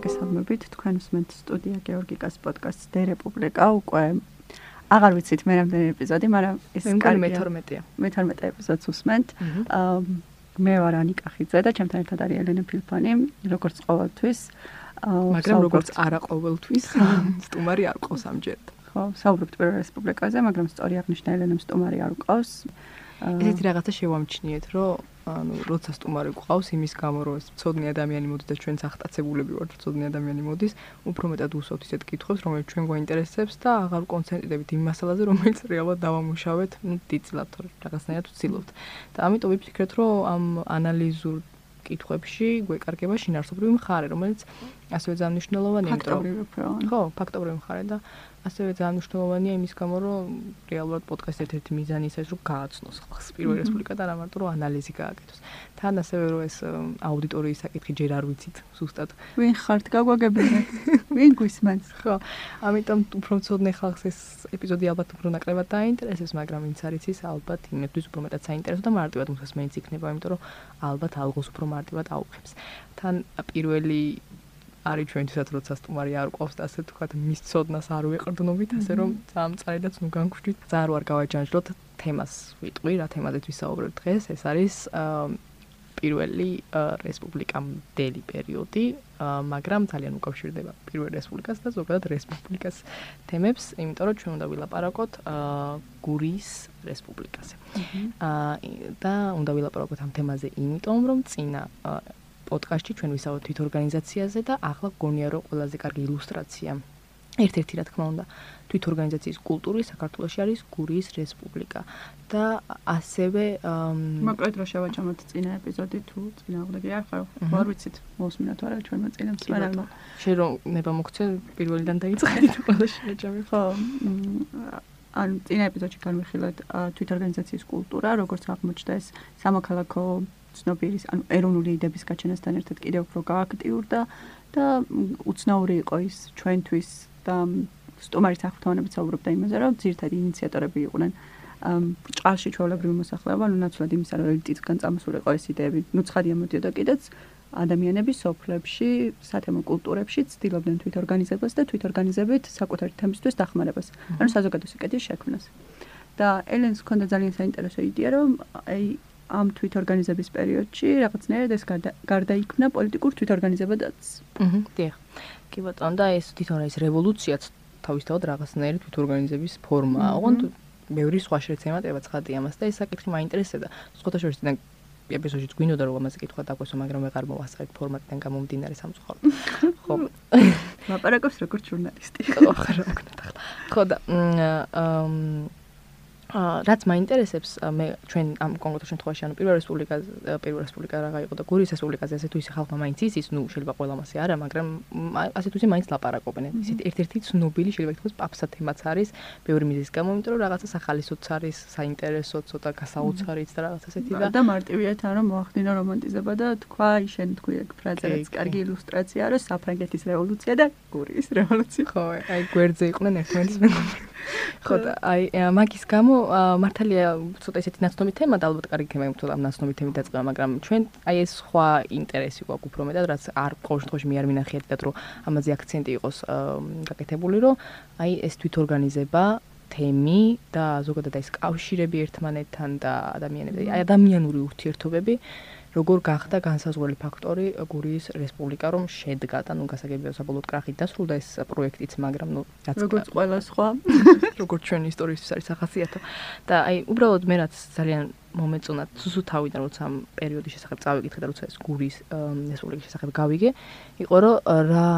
მოგესალმებით. თქვენ უსმენთ სტუდია გეორგიკას პოდკასტს დე რეპუბლიკა უკვე აღარ ვიცით მე რამდენი ეპიზოდი, მაგრამ ეს კარგი მე-12-ია. მე-12 ეპიზოდს უსმენთ. აა მე ვარ ანიკა ხიძე და ჩემთან ერთად არის ელენე ფილფანი, როგორც ყოველთვის. მაგრამ როგორც არა ყოველთვის, სტუმარი არ ყავს ამჯერად. ხო, საუბრობთ პირველ რესპუბლიკაზე, მაგრამ სწორი აღნიშნა ელენემ სტუმარი არ ყავს. ესეთი რაღაცა შევამჩნიეთ, რომ ანუ როცა სტუმარი გვყავს იმის გამო რომ ეს ცოდნი ადამიანი მოდის და ჩვენც ახტაცებულები ვართ ცოდნი ადამიანი მოდის უფრო მეტად უსვოთ ისეთ კითხვებს რომელიც ჩვენ გვაინტერესებს და აღარ კონცენტრირებით იმ მასალაზე რომელიც რეალურად დავამუშავეთ ну დიწლად თორე რაღაცნაირად ვცდილობთ. და ამიტომ ვიფიქრეთ რომ ამ ანალიზურ კითხვებში გვეკარგება შინაარსობრივი მხარე რომელიც ასევე ძალიან მნიშვნელოვანია იმიტომ ხო ფაქტობრივი მხარე და ასევე ძალიან მნიშვნელოვანია იმის გამო, რომ რეალურად პოდკასტი ერთ-ერთი მიზანი ის არის, რომ გააცნოს ხალხს პირველ რესპუბლიკა და რა მარტო რომ ანალიზი გააკეთოს. თან ასევე რომ ეს აუდიტორიის საკითხი ჯერ არ ვიცით ზუსტად. ვინ ხართ გაგვაგებინე? ვინ გვისმენს? ხო. ამიტომ უფრო ცოდნე ხალხს ეს ეპიზოდი ალბათ უფრო ნაკლებად დაინტერესებს, მაგრამ ვინც არის ის ალბათ იმედვის უფრო მეტად საინტერესო და მარტივად მოსმენიც იქნება, იმიტომ რომ ალბათ ალგოს უფრო მარტივად აუხებს. თან პირველი არის ჩვენთვისაც როცა სტუმარი არ ყავს და ასე თქვა მის ცოდნას არ ვეყრდნობით ასე რომ ძალიან წარედაც ნუ განგვჭით ძალიან არ გავაჯანჯლოთ თემას ვიტყვი რა თემაზეც ვისაუბრებთ დღეს. ეს არის პირველი რესპუბლიკამდელი პერიოდი მაგრამ ძალიან უკავშირდება პირველ რესპუბლიკას და ზოგადად რესპუბლიკას თემებს იმიტომ რომ ჩვენ უნდა ვილაპარაკოთ გურიის რესპუბლიკაზე და უნდა ვილაპარაკოთ ამ თემაზე იმიტომ რომ წინა პოდკასტში ჩვენ ვისაუბრეთ თვით ორგანიზაციაზე და ახლა გონია რომ ყველაზე კარგი ილუსტრაცია. ერთ-ერთი რა თქმა უნდა თვით ორგანიზაციის კულტურის საქართველოსში არის გურიის რესპუბლიკა. და ასევე მოკლედ რო შევაჩამოთ წინა ეპიზოდი თუ წინა აღდგე არ ხარ არ ვიცით მოსმინოთ არა ჩვენმა წინა მსმენელმა შენ რომ ნება მოგცე პირველიდან დაიწყეთ ყველა შეჯამი ხო ან წინა ეპიზოდში განვიხილეთ თვით ორგანიზაციის კულტურა როგორც აღმოჩნდა ეს სამოქალაქო ცნობირის, ანუ ეროვნული იდეების გაჩენასთან ერთად კიდევ უფრო გააქტიურდა და უცნაური იყო ის ჩვენთვის და სტუმარის აღფრთოვანებით საუბრობდა იმაზე, რომ ძირთადი ინიციატორები იყვნენ ჭალში ჩვეულებრივი მოსახლეობა, ანუ ნაცვლად იმისა, რომ ელიტისგან წამოსულიყო ეს იდეები, ნუ ცხადია მოდიოდა კიდეც ადამიანები სოფლებში, სათემო კულტურებში ცდილობდნენ თვით ორგანიზებას და თვით ორგანიზებით საკუთარი თემისთვის დახმარებას, ანუ საზოგადო სიკეთის შექმნას. და ელენს ჰქონდა ძალიან საინტერესო იდეა, რომ აი ამ თვითორგანიზების პერიოდში რაღაცნაირად ეს გარდაიქმნა პოლიტიკურ თვითორგანიზებადაც. აჰა, დიახ. კი ბატონო, და ეს თვითონ ეს რევოლუციაც თავისთავად რაღაცნაირი თვითორგანიზების ფორმაა. ოღონდ მეური სხვა შეცემატება ცხადია მას და ეს საკითხი მაინტერესებდა. სხვათაშორის და ეპიზოდში გვინდოდა რომ ამაზე კითხვა დაგვესო, მაგრამ ვეღარ მოვასწრებ ფორმატიდან გამომდინარე სამწუხაროდ. ხო. ლაპარაკობს როგორც ჟურნალისტი. ხო, ხო, რა მქონდა ხო და აა რაც მაინტერესებს მე ჩვენ ამ კონკრეტულ შემთხვევაში ანუ პირველ რესპუბლიკაზე პირველ რესპუბლიკა რაღა იყო და გურიის რესპუბლიკაზე ასე თუ ისე ხალხმა მაინც იცის ნუ შეიძლება ყველა მასე არა მაგრამ ასე თუ ისე მაინც ლაპარაკობენ. ისეთ ერთ-ერთი ცნობილი შეიძლება ითქვას პაპსა თემაც არის ბევრი მიზის გამო იმიტომ რომ რაღაცა სახალისოც არის საინტერესო ცოტა გასაუცხარიც და რაღაც ასეთი და და მარტივია თან რომ მოახდინო რომანტიზება და თქვა აი შენ თქვი ეგ ფრაზა რაც კარგი ილუსტრაცია არის საფრანგეთის რევოლუცია და გურიის რევოლუცია. ხო აი გვერდზე იყვნენ ერთმანეთის მეგობრები ხო და აი მაგის გამო მართალია ცოტა ისეთი ნაცნობი თემა და ალბათ კარგი თემა იმთო ამ ნაცნობი თემით დაწყება მაგრამ ჩვენ აი ეს სხვა ინტერესი გვაქვს უფრო მეტად რაც არ ყოველ შემთხვევაში მე არ მინახიათ და რომ ამაზე აქცენტი იყოს გაკეთებული რომ აი ეს თვითორგანიზება თემი და ზოგადად ეს კავშირები ერთმანეთთან და ადამიანები აი ადამიანური ურთიერთობები როგორ გახდა განსაზღვრელი ფაქტორი გურიის რესპუბლიკა რომ შედგა და ნუ გასაგებია საბოლოოდ კრახით დასრულდა ეს პროექტიც მაგრამ ნუ რაც როგორც ყველა სხვა. როგორც ჩვენი ისტორიისთვის არის ახასიათო. და აი უბრალოდ მე რაც ძალიან მომეწონა სუსუ თავიდან როცა ამ პერიოდის შესახებ წავიკითხე და როცა ეს გურიის რესპუბლიკის შესახებ გავიგე იყო რომ რა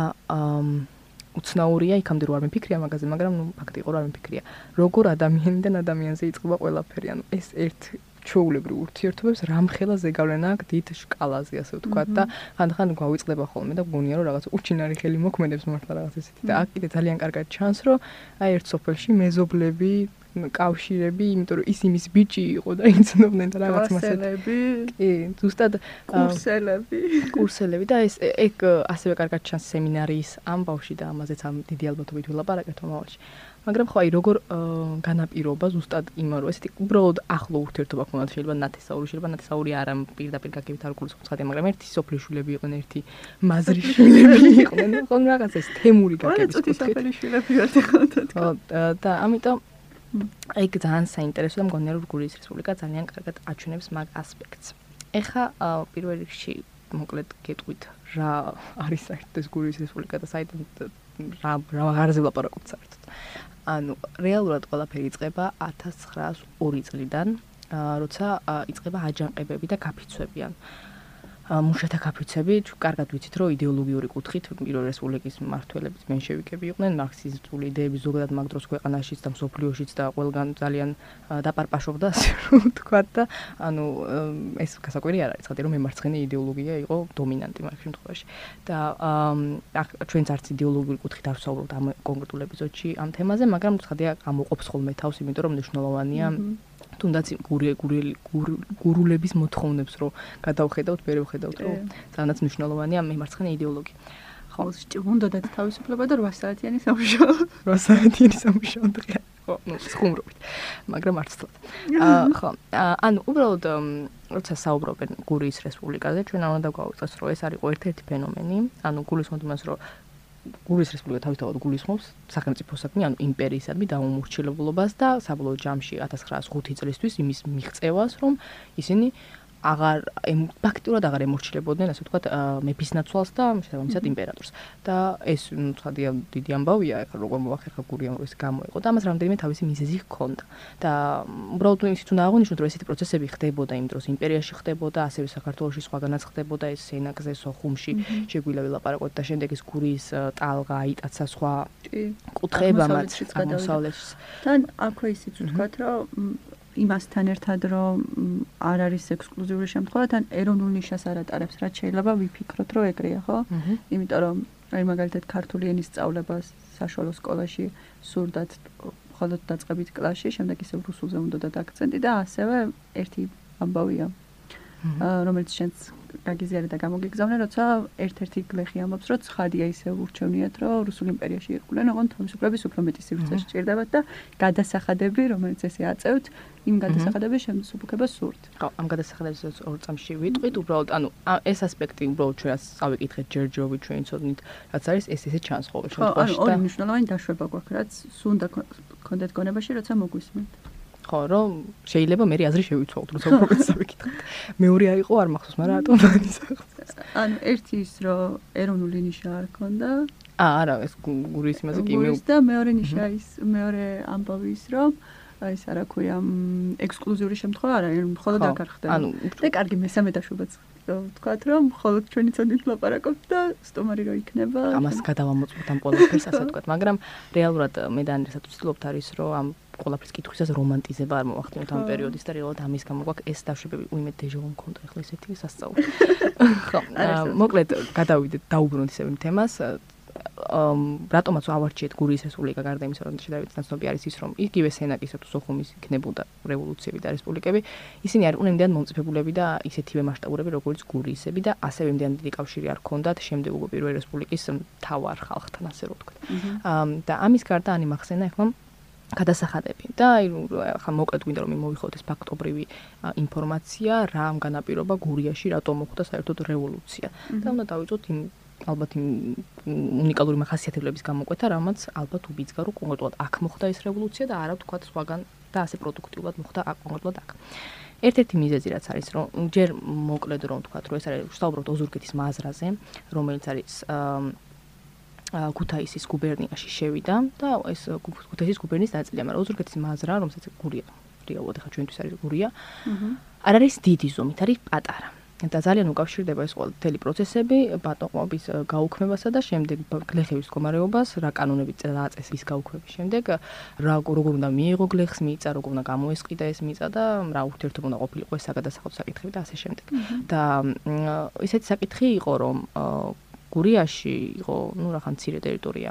უცნაურია იქამდე რო არ მიფიქრია მაგაზე მაგრამ ნუ ფაქტი იყო რომ არ მიფიქრია. როგორ ადამიანიდან ადამიანზე იწყება ყველაფერი? ანუ ეს ერთ ჩოულებრივ ურთიერთობებს რამხელა ზეგავლენა აქვს დიდ შკალაზე ასე ვთქვა და ხანდახან გვავიწყდება ხოლმე და გონია რომ რაღაც უჩინარი ხელი მოქმედებს მართლა რაღაც ესეთი და აქ კიდე ძალიან კარგად ჩანს რომ აი ერთ სოფელში მეზობლები კავშირები, იმიტომ რომ ის იმის ბიჭი იყო და იცნობდნენ და რაღაც მასალები. კი, ზუსტად კურსელები. კურსელები და ეს ეგ ასევე კარგად ჩანს სემინარიის ამბავში და ამაზეც ამ დიდი ალბათობით ვილაპარაკეთ მომავალში. მაგრამ ხო აი როგორ განაპირობა ზუსტად იმან რომ ესეთი უბრალოდ ახლო ურთიერთობა ქონდათ შეიძლება ნათესაური შეიძლება ნათესაური არა პირდაპირ გაგებით არ ხოცხადე მაგრამ ერთი სოფლიშვილები იყვნენ ერთი მაზრიშვილები იყვნენ. ხო რაღაც ეს თემური გაგების სოფლიშვილები ვართ ხო და ამიტომ აი ძალიან საინტერესო და მგონია რომ გურიის რესპუბლიკა ძალიან კარგად აჩვენებს მაგ ასპექტს. ეხა პირველ რიგში მოკლედ გეტყვით რა არის საერთოდ ეს გურიის რესპუბლიკა და საერთოდ რა რა აღარზე ვლაპარაკობთ საერთოდ ანუ რეალურად ყველაფერი იწყება 1902 წლიდან როცა იწყება აჯანყებები და გაფიცვები ან მუშათა კაფიცები, კარგად ვიცით, რომ იდეოლოგიური კუთხით პირველ რესპუბლიკის მართველებიც მენშევიკები იყვნენ, მარქსისტული იდეები ზოგადად მაგ დროს ქვეყანაშიც და მსოფლიოშიც და ყველგან ძალიან დაპარპაშობდა, ასე რომ ვთქვა და ანუ ეს გასაკვირი არ არის, ხათი რომ მემარცხენე იდეოლოგია იყო დომინანტი მაგ შემთხვევაში. და ჩვენც არც იდეოლოგიური კუთხით არ ვსაუბრობთ ამ კონკრეტულ ეპიზოდში ამ თემაზე, მაგრამ ხათია გამოყოფს ხოლმე თავს, იმიტომ რომ მნიშვნელოვანია თუნდაც გურელი გურულების მოთხოვნებს რომ გადავხედავთ, მე ვხედავთ რომ ძალიანაც მნიშვნელოვანია მემარცხენე იდეოლოგია. ხო, უნდა თავისუფლება და 8 საათიანი სამუშაო. 8 საათიანი სამუშაო დღე. ხო, ну, ხუმრობთ. მაგრამ არც თლად. აა, ხო. ანუ უბრალოდ როცა საუბრობენ გურიის რესპუბლიკაზე, ჩვენ არ უნდა გავუწეს, რომ ეს არის ერთ-ერთი ფენომენი. ანუ გულისხმობთ იმას, რომ გულის რესპუბლიკა თავისთავად გულისხმობს სახელმწიფოსადმი, ანუ იმპერიისადმი დაუმორჩილებლობას და საბოლოო ჯამში 1905 წლისთვის იმის მიღწევას, რომ ისინი აღარ ფაქტურად აღარ ემორჩილებოდნენ ასე ვთქვათ მეფის ნაცვალს და შესაბამისად იმპერატორს. და ეს თქვადია დიდი ამბავია ახლა როგორ მოახერხა გურიამ რომ ეს გამოიყო და ამას რამდენიმე თავისი მიზეზი ჰქონდა. და უბრალოდ ისიც უნდა აღნიშნოთ რომ ესეთი პროცესები ხდებოდა იმ დროს იმპერიაში ხდებოდა ასევე საქართველოსში სხვაგანაც ხდებოდა ეს სენაკზე სოხუმში შეგვიძლია ვილაპარაკოთ და შემდეგ ეს გურიის ტალღა აიტაცა სხვა კუთხეებამაც აღმოსავლეთში თან აქვე ისიც ვთქვათ რომ იმასთან ერთად რომ არ არის ექსკლუზიური შემთხვევა, თან ეროვნულ ნიშას არ ატარებს, რაც შეიძლება ვიფიქროთ, რომ ეგრეა, ხო? იმიტომ რომ აი მაგალითად ქართული ენის სწავლება საშუალო სკოლაში სურდათ მხოლოდ დაწყებით კლასში, შემდეგ ისევ რუსულზე უნდა და აქცენტი და ასევე ერთი ამბავია. რომელიც შენც გაგიზიარე და გამოგიგზავნე, როცა ერთ-ერთი გლეხი ამბობს, რომ ცხადია ისე ურჩევნიათ, რომ რუსულ იმპერიაში იყვნენ, ოღონდ თავისუფლების უფრო მეტი სივრცე სჭირდებათ და გადასახადები, რომელიც ესე აწევთ, იმ გადასახადების შემოსუფლება სურთ. ხო, ამ გადასახადების ორ წამში ვიტყვით, უბრალოდ, ანუ ეს ასპექტი უბრალოდ ჩვენს წავიკითხეთ ჯერჯერობით ჩვენი ცოდნით, რაც არის ეს ესე ჩანს ყოველ შემთხვევაში და ხო, ანუ ორი მნიშვნელოვანი დაშვება გვაქვს, რაც სუნდა კონდეთ გონებაში, როცა მოგვისმენთ. ხო, რომ შეიძლება მე აზრი შევიცვალოთ, როცა უფრო მეტს ვიკითხეთ. მეორე არ იყო არ მახსოვს, მაგრამ რატომ დანის ახლა. ანუ ერთი ის, რომ ეროვნული ნიშა არ ქონდა. აა, არა, ეს გურის იმაზე კი მე და მეორე ნიშა ის, მეორე ამბავი ის, რომ ეს არა ქვია ექსკლუზიური შემთხვევა არა, მხოლოდ აქ არ ხდება. ანუ და კარგი მესამე დაშვებაც ვთქვათ, რომ მხოლოდ ჩვენი წოდით ლაპარაკობთ და სტომარი რო იქნება. ამას გადავამოწმოთ ამ ყველაფერს, ასე ვთქვათ, მაგრამ რეალურად მე და ანდრესაც ვცდილობთ არის, რომ ამ ყველაფრის კითხვისას რომანტიზება არ მოვახდინოთ ამ პერიოდის და რეალურად ამის გამო გვაქვს ეს დავშვებები უიმედ დეჟო მქონდა ახლა ესეთი სასწაული. ხო, მოკლედ გადავიდეთ დაუბრუნდით ისევ იმ თემას. რატომაც ავარჩიეთ გურიის რესპუბლიკა გარდა იმისა, რომ შედავით ნაცნობი არის ის, რომ იგივე სენაკისა თუ სოხუმის იქნებოდა რევოლუციები და რესპუბლიკები, ისინი არ უნებდნენ მომწიფებულები და ისეთივე მასშტაბურები, როგორც გურიისები და ასევე იმდენ დიდი კავშირი არ ჰქონდათ შემდეგ უკვე პირველი რესპუბლიკის მთავარ ხალხთან, ასე რომ ვთქვათ. და ამის გარდა ანი მახსენა ახლა გადასახადები და აი ახლა მოკლედ გვინდა რომ მოვიხოთ ეს ფაქტობრივი ინფორმაცია რა ამ განაპირობა გურიაში რატომ მოხდა საერთოდ რევოლუცია და უნდა დავიწყოთ იმ ალბათ იმ უნიკალური მახასიათებლების გამოკვეთა, რამაც ალბათ უბიძგა რომ კონკრეტულად აქ მოხდა ეს რევოლუცია და არა ვთქვათ სხვაგან და ასე პროდუქტიულად მოხდა აქ კონკრეტულად აქ. ერთ-ერთი მიზეზი რაც არის რომ ჯერ მოკლედ რომ ვთქვათ რომ ეს არის ვსაუბრობთ ოზურგეთის მაზრაზე, რომელიც არის აა გუთაისის გუბერნიაში შევიდა და ეს გუთაისის გუბერნიის ნაწილია, მაგრამ ოზურგეთის მაზრა, რომელსაც გურია, რეალურად ახლა ჩვენთვის არის გურია. აჰა. არ არის დიდი ზომით, არის პატარა. და ძალიან უკავშირდება ეს ყველი პროცესები ბატონყმობის გაუქმებასა და შემდეგ გლეხების მდგომარეობას, რა კანონებით დააწეს ის გაუქმების შემდეგ, რა როგორ უნდა მიიღო გლეხს მიწა, როგორ უნდა გამოესყიდა ეს მიწა და რა ურთიერთობა უნდა ყოფილიყო ეს საგადასახადო საკითხები და ასე შემდეგ. და ესეთი საკითხი იყო, რომ გურიაში იყო, ну, რაღაც მცირე ტერიტორია.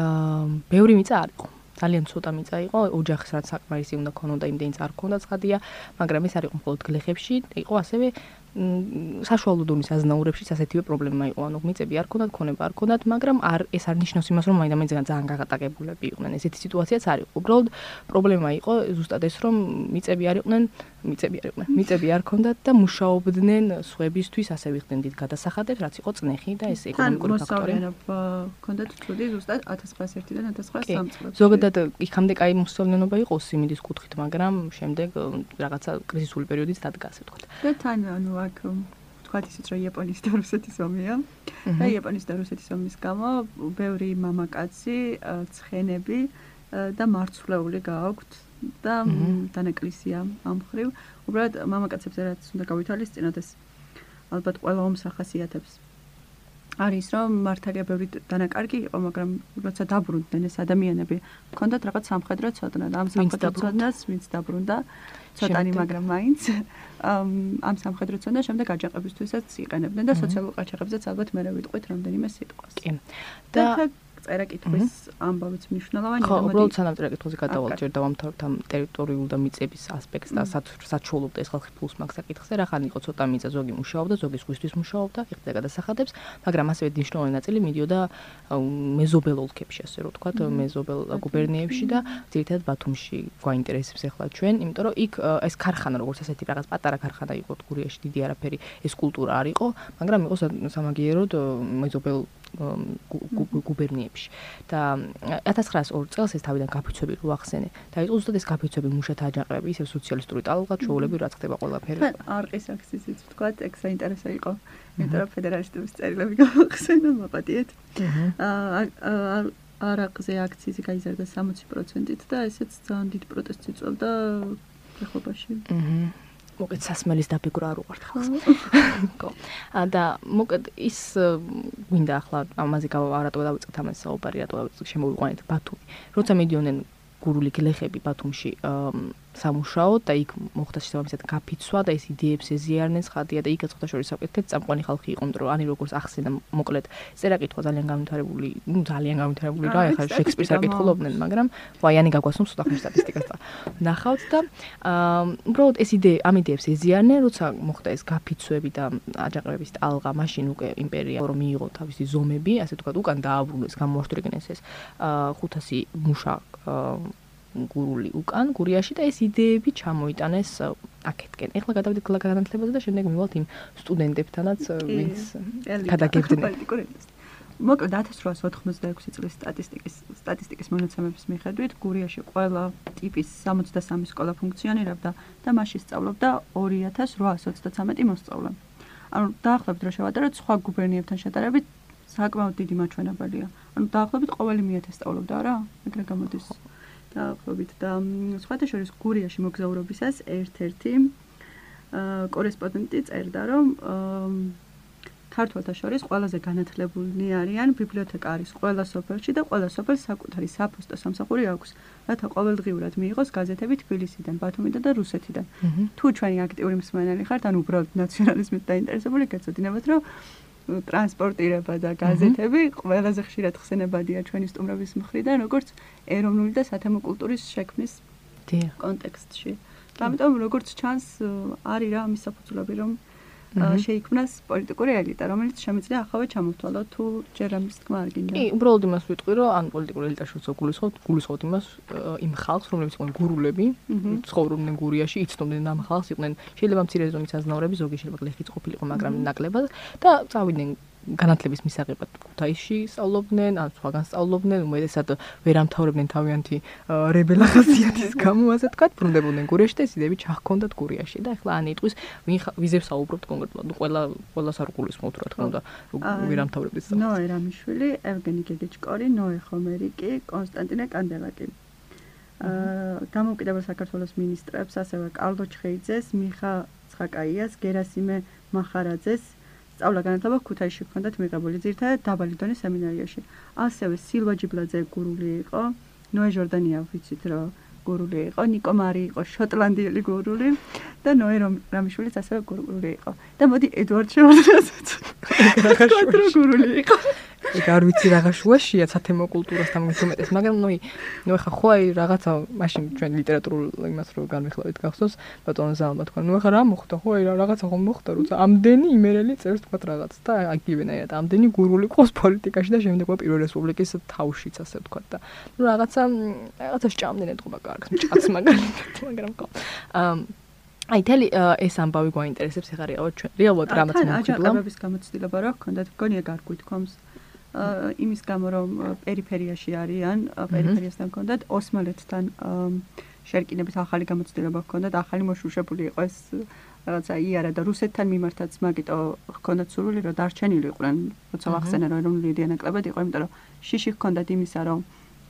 აა, ბევრი მიწა არ იყო. ძალიან ცოტა მიწა იყო, ოჯახს რაც საკმარისი უნდა ქონოდა იმდენიც არ ქონდა ცხადია, მაგრამ ეს არ იყო მხოლოდ გლეხებში, იყო ასევე საშუალო დონის აზნაურებში ასეთივე პრობლემა იყო. ანუ მიწები არ ქონდათ, ქონება არ ქონდათ, მაგრამ არ ეს არ ნიშნავს იმას, რომ მაინდა-მაინც ძალიან გაღატაკებულები იყვნენ. ესეთი სიტუაციაც არ იყო. უბრალოდ პრობლემა იყო ზუსტად ეს, რომ მიწები არ იყვნენ, მიწები არ იყვნენ. მიწები არ ქონდათ და მუშაობდნენ სხვებისთვის, ასე ვიხდნენ დიდ გადასახადებს, რაც იყო წნეხი და ეს ეკონომიკური ფაქტორი. ქონდათ თუდი ზუსტად 1901-დან 1903 წლებში. ზოგადად იქამდე კაი მოსავლიანობა იყო სიმინდის კუთხით, მაგრამ შემდეგ რაღაცა კრიზისული პერიოდიც დადგა, ასე ვთქვათ. და თან ანუ აქ თქვათ ისიც რომ იაპონიის და რუსეთის ომია. და იაპონიის და რუსეთის ომის გამო ბევრი მამაკაცი ცხენები და მარცვლეული გააქვთ და დანაკლისია ამ ხრივ. უბრალოდ მამაკაცებს რაც უნდა გავითვალისწინოთ ეს ალბათ ყველა ომს ახასიათებს არის რომ მართალია ბევრი დანაკარგი იყო მაგრამ როცა დაბრუნდნენ ეს ადამიანები ჰქონდათ რაღაც სამხედრო ცოდნა. და ამ სამხედრო ცოდნას ვინც დაბრუნდა. ცოტანი, მაგრამ მაინც. ამ სამხედრო ცოდნა შემდეგ აჯანყებისთვისაც იყენებდნენ და სოციალურ ყაჩაღებზეც ალბათ მე ვიტყვით რამდენიმე სიტყვას. კი. და წერა კითხვის ამბავიც მნიშვნელოვანია. ხო, უბრალოდ სანამ წერა კითხვის გადავალ ჯერ დავამთავრებთ ამ ტერიტორიულ და მიწების ასპექტს და საჩუოლობდა ეს ხალხი ფულს მაგ საკითხზე, რა ხან იყო ცოტა მიწა, ზოგი მუშაობდა, ზოგი სხვისთვის მუშაობდა, იხდა გადასახადებს, მაგრამ ასევე მნიშვნელოვანი ნაწილი მიდიოდა მეზობელ ოლქებში, ასე რომ ვთქვათ, მეზობელ გუბერნიებში და ძირითადად ბათუმში გვაინტერესებს ახლა ჩვენ, იმიტომ რომ იქ ეს ქარხანა როგორც ასეთი რაღაც პატარა ქარხანა იყო გურიაში, დიდი არაფერი ეს კულტურა არ იყო, მაგრამ იყო სამაგიეროდ მეზობელ გუბერნიებში. და 1902 წელს ეს თავიდან გაფიცვები რო ახსენე. და იყო ზუსტად ეს გაფიცვები მუშათა აჯანყებები ისე სოციალისტური ტალღაჩოულები რაც ხდება ყველაფერი. არყის აქციის თქვა ეგ საინტერესო იყო. იმიტომ რომ ფედერალისტების წერილები გავახსენე მოპატიეთ აა არაყზე აქციის გაიზარდა 60%-ით და ესეც ძალიან დიდ პროტესტს იწვევდა ეხობაში. აჰა მოკეთ სასმელის დაფიგურა არ უყართ ხალხს. ხო. და მოკეთ ის გვინდა ახლა ამაზე გავარატო დავიწყეთ ამას საუბარი რატო შემოვიყვანეთ ბათუმი. როცა მიდიონენ გურული გლეხები ბათუმში სამუშაო და იქ მოხდა შესაბამისად გაფიცვა და ეს იდეებს ეზიარნენ ხადია და იქ ეცხოთა შორის საკითხებს წამყვანი ხალხი იყო, იმიტომ რომ ანი როგორც ახსენა მოკლედ წერაკითხვა ძალიან განვითარებული, ну ძალიან განვითარებული რა, ეხლა შექსპირს აკითხულობდნენ, მაგრამ ვაი ანი გაგვასვამს უდა ხმის სტატისტიკას და ნახავთ და აა უბრალოდ ეს იდეა ამ იდეებს ეზიარნენ, როცა მოხდა ეს გაფიცვები და აჯანყებების ტალღა, მაშინ უკვე იმპერია რომ მიიღო თავისი ზომები, ასე თქვა, უკან დააბრუნეს, გამოაშტრიგნეს ეს აა 500 მუშა აა გურული უკან გურიაში და ეს იდეები ჩამოიტანეს აქეთკენ. ეხლა გადავიდეთ განათლებაზე და შემდეგ მივალთ იმ სტუდენტებთანაც ვინც გადაგებდნენ. მოკლედ 1886 წლის სტატისტიკის სტატისტიკის მონაცემების მიხედვით გურიაში ყველა ტიპის 63 სკოლა ფუნქციონირებდა და მასში სწავლობდა 2833 მოსწავლე. ანუ დაახლოებით რა შევადაროთ სხვა გუბერნიებთან შედარებით საკმაოდ დიდი მაჩვენებელია. ანუ დაახლოებით ყოველი მეათე სწავლობდა რა? ეგრე გამოდის. დაახლოებით და სხვათა შორის გურიაში მოგზაურობისას ერთ-ერთი კორესპონდენტი წერდა, რომ ქართველთა შორის ყველაზე განათლებულნი არიან ბიბლიოთეკარის ყველა სოფელში და ყველა სოფელს საკუთარი საფოსტო სამსახური აქვს, რათა ყოველდღიურად მიიღოს გაზეთები თბილისიდან, ბათუმიდან და რუსეთიდან. თუ ჩვენი აქტიური მსმენელი ხართ, ან უბრალოდ ნაციონალიზმით დაინტერესებული, გეცოდინებათ, რომ ტრანსპორტირება და გაზეთები ყველაზე ხშირად ხსენებადია ჩვენი სტუმრების მხრიდან, როგორც ეროვნული და სათემო კულტურის შექმნის კონტექსტში. ამიტომ როგორც ჩანს, არის რა ამის საფუძვლები, რომ შეიქმნას პოლიტიკური ელიტა, რომელიც შემიძლია ახავე ჩამოთვალო თუ ჯერ ამის თქმა არ გინდა. კი, უბრალოდ იმას ვიტყვი, რომ ან პოლიტიკური ელიტა შეიძლება გულისხმოთ, გულისხმოთ იმას იმ ხალხს, რომლებიც იყვნენ გურულები, ცხოვრობდნენ გურიაში, იცნობდნენ ამ ხალხს, იყვნენ შეიძლება მცირე ზომის აზნაურები, ზოგი შეიძლება გლეხიც ყოფილიყო, მაგრამ ნაკლებად და წავიდნენ განათლების მისაღებად ქუთაისში სწავლობდნენ, ან სხვაგან სწავლობდნენ, უმეტესად ვერ ამთავრებდნენ თავიანთი რებელა ხასიათის გამო, ასე თქვა, ბრუნდებოდნენ გურიაში და ეს იდეები ჩახქონდათ გურიაში და ახლა ან იტყვის ვიზებს აუბრობთ კონკრეტულად, ნუ ყველა ყველა სარგულის მოთხრა თქმა უნდა, ვერ ამთავრებდეს სწავლას. ნოე რამიშვილი, ევგენი გეგეჭკორი, ნოე ხომერიკი, კონსტანტინე კანდელაკი. აა დამოუკიდებელ საქართველოს მინისტრებს, ასევე კალდო ჩხეიძეს, მიხა ცხაკაიას, გერასიმე მახარაძეს, სწავლა განათლება ქუთაისში ჰქონდათ მიღებული ძირთადად დაბალი დონის სემინარიაში. ასევე სილვა ჯიბლაძე გურული იყო, ნოე ჟორდანია ვიცით რომ გურული იყო, ნიკო მარი იყო შოტლანდიელი გურული და ნოე რამიშვილიც ასევე გურული იყო. და მოდი ედვარდ შევარდნასაც. რა გურული იყო? ეგ არ ვიცი რაღა შუაშია სათემო კულტურასთან მithumეტეს, მაგრამ ნუ ნუ ეხა ხო აი რაღაცა მაშინ ჩვენ ლიტერატურულ იმას რო განვიხილავთ გახსოვს ბატონო ზალმა თქვა, ნუ ეხა რა მოხდა, ხო აი რაღაცა ხომ მოხდა, როცა ამდენი იმერელი წერს თქვა რაღაც და აგივენაირად ამდენი გურული ყოს პოლიტიკაში და შემდეგმა პირველ რესპუბლიკის თავშიც ასე ვთქვა და ნუ რაღაცა რაღაცა სჭამდნენ ეთქობა კარგს, მჭაც მაგალითად, მაგრამ ხო. აა აი თელი ეს ამბავი გვაინტერესებს ეხა რეალურად ჩვენ რეალურად რამაც მოხდა აჯანყებების გამოცდილება რა ჰქონდათ? გონია გარკვითქომს იმის გამო რომ პერიფერიაში არიან პერიფერიასთან ჰქონდათ ოსმალეთთან შერკინების ახალი გამოცდილება ჰქონდათ ახალი მოშუშებული იყო ეს რაღაცა იარა და რუსეთთან მიმართაც მაგიტო ჰქონდათ სურვილი რომ დარჩენილი იყვნენ როცა ვახსენე რომ ეროვნული დიანაკლებად იყო იმიტომ რომ შიში ჰქონდათ იმისა რომ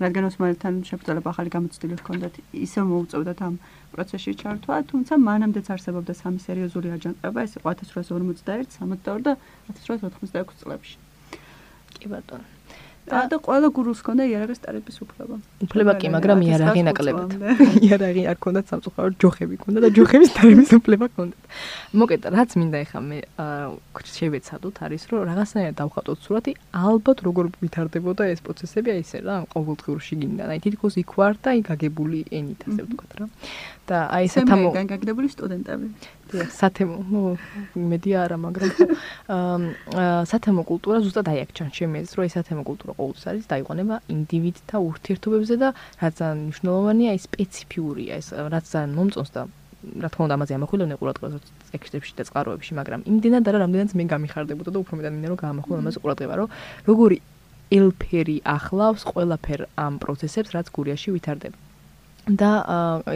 რადგან ოსმალეთთან შეფუძალება ახალი გამოცდილება ჰქონდათ ისე მოუწევდათ ამ პროცესში ჩართვა, თუმცა მანამდეც არსებობდა სამი სერიოზული აჯანყება, ეს იყო 1841, 62 და 1886 წლებში. კი ბატონო. და და ყველა გურულს ჰქონდა იარაღის ტარების უფლება. უფლება კი, მაგრამ იარაღი ნაკლებად. იარაღი არ ჰქონდა სამწუხაროდ ჯოხები ჰქონდა და ჯოხების ტარების უფლება ჰქონდა. მოკეთ, რაც მინდა ეხა მე შევეცადოთ არის რომ რაღაცნაირად დავხატოთ სურათი, ალბათ როგორ ვითარდებოდა ეს პროცესები აი ესე რა, ყოველდღიურ შიგნიდან. აი თითქოს იქ ვარ და აი გაგებული ენით ასე ვთქვათ რა. და აი ესე თამო განგაგდებული სტუდენტები. სათემო, ნუ მედი არა, მაგრამ სათემო კულტურა ზუსტად აი აქ ჩან შემეც, რომ ეს სათემო კულტურა ყოველთვის არის დაიყვანება ინდივიდთა ურთიერთობებზე და რაც ძალიან მნიშვნელოვანია, აი სპეციფიურია ეს, რაც ძალიან მომწონს და რა თქმა უნდა ამაზე ამახვილებენ ყურადღებას ტექსტებში და წყაროებში, მაგრამ იმდენად არა, რამდენად მე გამიხარდებოდა და უფრო მეტად მინდა რომ გამახვილო ამაზე ყურადღება, რომ როგორი ელფერი ახლავს ყველაფერ ამ პროცესებს, რაც გურიაში ვითარდება. და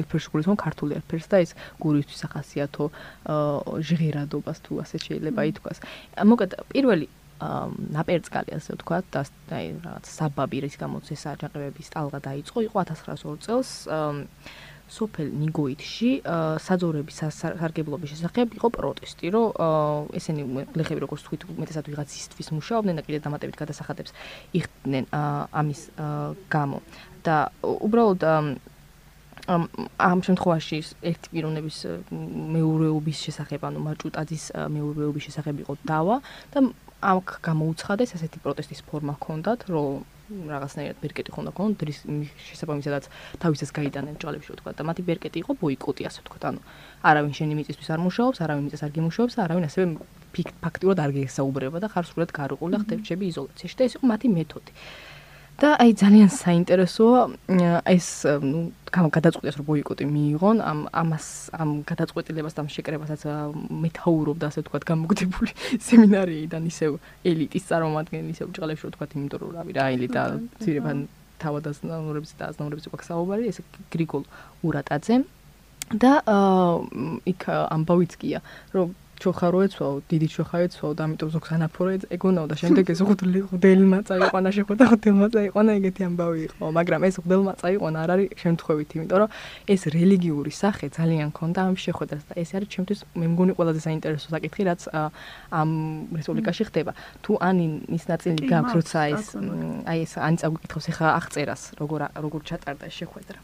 ერთ-ერთი გულისხმობ ქართული ერთ-ერთს და ეს გურისთვის ახასიათო ჟღერადობას თუ ასე შეიძლება ითქვას. მოკეთ პირველი ნაპერწკალი ასე ვთქვათ და აი რაღაც საბაბი რის გამოც ეს აჯანყებების ტალღა დაიწყო იყო 1902 წელს სოფელ ნიგოითში საძოვრების სარგებლობის შესახებ იყო პროტესტი, რომ ესენი გლეხები როგორც თქვით, უმეტესად ვიღაცისთვის მუშაობდნენ და კიდე დამატებით გადასახადებს იხდნენ ამის გამო. და უბრალოდ ამ შემთხვევაში ერთი პიროვნების მეურვეობის შესახებ, ანუ მაჭუტაძის მეურვეობის შესახებ იყო დავა და ამ გამოუცხადეს ასეთი პროტესტის ფორმა ჰქონდათ, რომ რაღაცნაირად ბერკეტი ხონდა ქონდა დრის შესაბამისადაც თავისას გაიტანენ ჭალებში ვთქვა და მათი ბერკეტი იყო ბოიკოტი ასე ვთქვა ანუ არავინ შენი მიწისთვის არ მუშაობს არავინ მიწას არ გიმუშაობს არავინ ასევე ფაქტიურად არ გესაუბრება და ხარ სულად გარუყული და ხდებჭები იზოლაციაში. და ეს იყო მათი მეთოდი და აი ძალიან საინტერესოა ეს ნუ გადაწყვეტეს რომ ბოიკოტი მიიღონ ამ ამას ამ გადაწყვეტილებას და ამ შეკრებასაც მეთაურობდა ასე ვთქვათ გამოგდებული სემინარიიდან ისევ ელიტის წარმომადგენელი ისევ ჭყალებში ვთქვათ იმიტომ რომ რავი რა ელიტა ძირებან თავადაზნაურების და აზნაურების უკვე საუბარი ეს გრიგოლ ურატაძე. და იქ ამბავიც კია რომ ჩოხარო ეცვაო, დიდი ჩოხა ეცვაო და ამიტომ ზოგს ანაფორო ეგონაო და შემდეგ ეს ხუდელმა წაიყვანა შეხვდა ხუდელმა წაიყვანა ეგეთი ამბავი იყო, მაგრამ ეს ხუდელმა წაიყვანა არ არის შემთხვევით, იმიტომ რომ ეს რელიგიური სახე ძალიან ქონდა ამ შეხვედრას და ეს არის ჩემთვის მე მგონი ყველაზე საინტერესო საკითხი, რაც ამ რესპუბლიკაში ხდება. თუ ანინის ნაწილი გაქვს, როცა ეს აი ეს ანი წაგიკითხავს ახლა აღწერას, როგორ როგორ ჩატარდა შეხვედრა.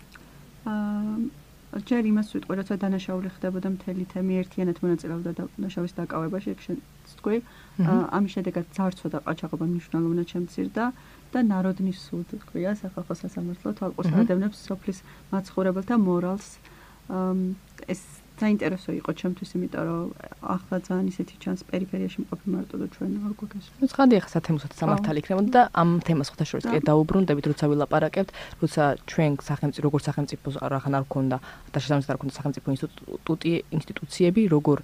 აა ჯერ იმას ვიტყვი, როცა დანაშაული ხდებოდა მთელი თემი ერთიანად მონაწილეობდა დანაშავის დაკავებაში, ეგ შეცქვი. ამის შედეგად ძარცვა და ყაჩაღობა მნიშვნელოვნად შემცირდა და ნაროდნის სუდ თქვია სახალხო სასამართლო თვალყურს ადევნებს სოფლის მაცხოვრებელთა მორალს. ეს საინტერესო იყო ჩემთვის, იმიტომ რომ ახლა ძალიან ისეთი ჩანს პერიფერიაში მყოფი მარტო და ჩვენ არ გვაქვს. ნუ ცხადია ხა სათემოსაც სამართალი იქნებოდა და ამ თემას ხოთა შორის კიდე დაუბრუნდებით, როცა ვილაპარაკებთ, როცა ჩვენ სახელმწიფო როგორ სახელმწიფო რახან არ ქონდა და შესაძლოა არ ქონდა სახელმწიფო ინსტიტუტი, ინსტიტუციები, როგორ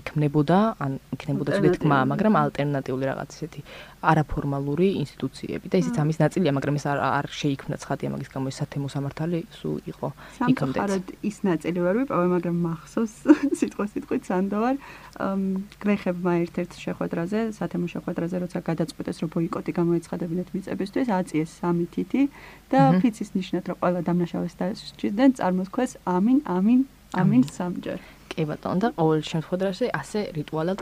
იქნებოდა, ან იქნებოდა ცუდ თქმა, მაგრამ ალტერნატიული რაღაც ისეთი არაფორმალური ინსტიტუციები და ისიც ამის ნაწილია, მაგრამ ეს არ არ შეიქმნა ცხადია მაგის გამო ეს სათემო სამართალი სულ იყო იქამდე. სამწუხაროდ ის ნაწილი ვერ ვიპოვე, მაგრამ მახსოვს სიტყვა სიტყვით სანდოვარ გლეხებმა ერთ-ერთ შეხვედრაზე, სათემო შეხვედრაზე, როცა გადაწყვეტეს, რომ ბოიკოტი გამოეცხადებინათ მიწებისთვის, აწიეს სამი თითი და ფიცის ნიშნად, რომ ყველა დამნაშავეს დასჭირდნენ, წარმოთქვეს ამინ, ამინ, ამინ სამჯერ. კი ბატონო და ყოველ შემთხვევაში ასე რიტუალად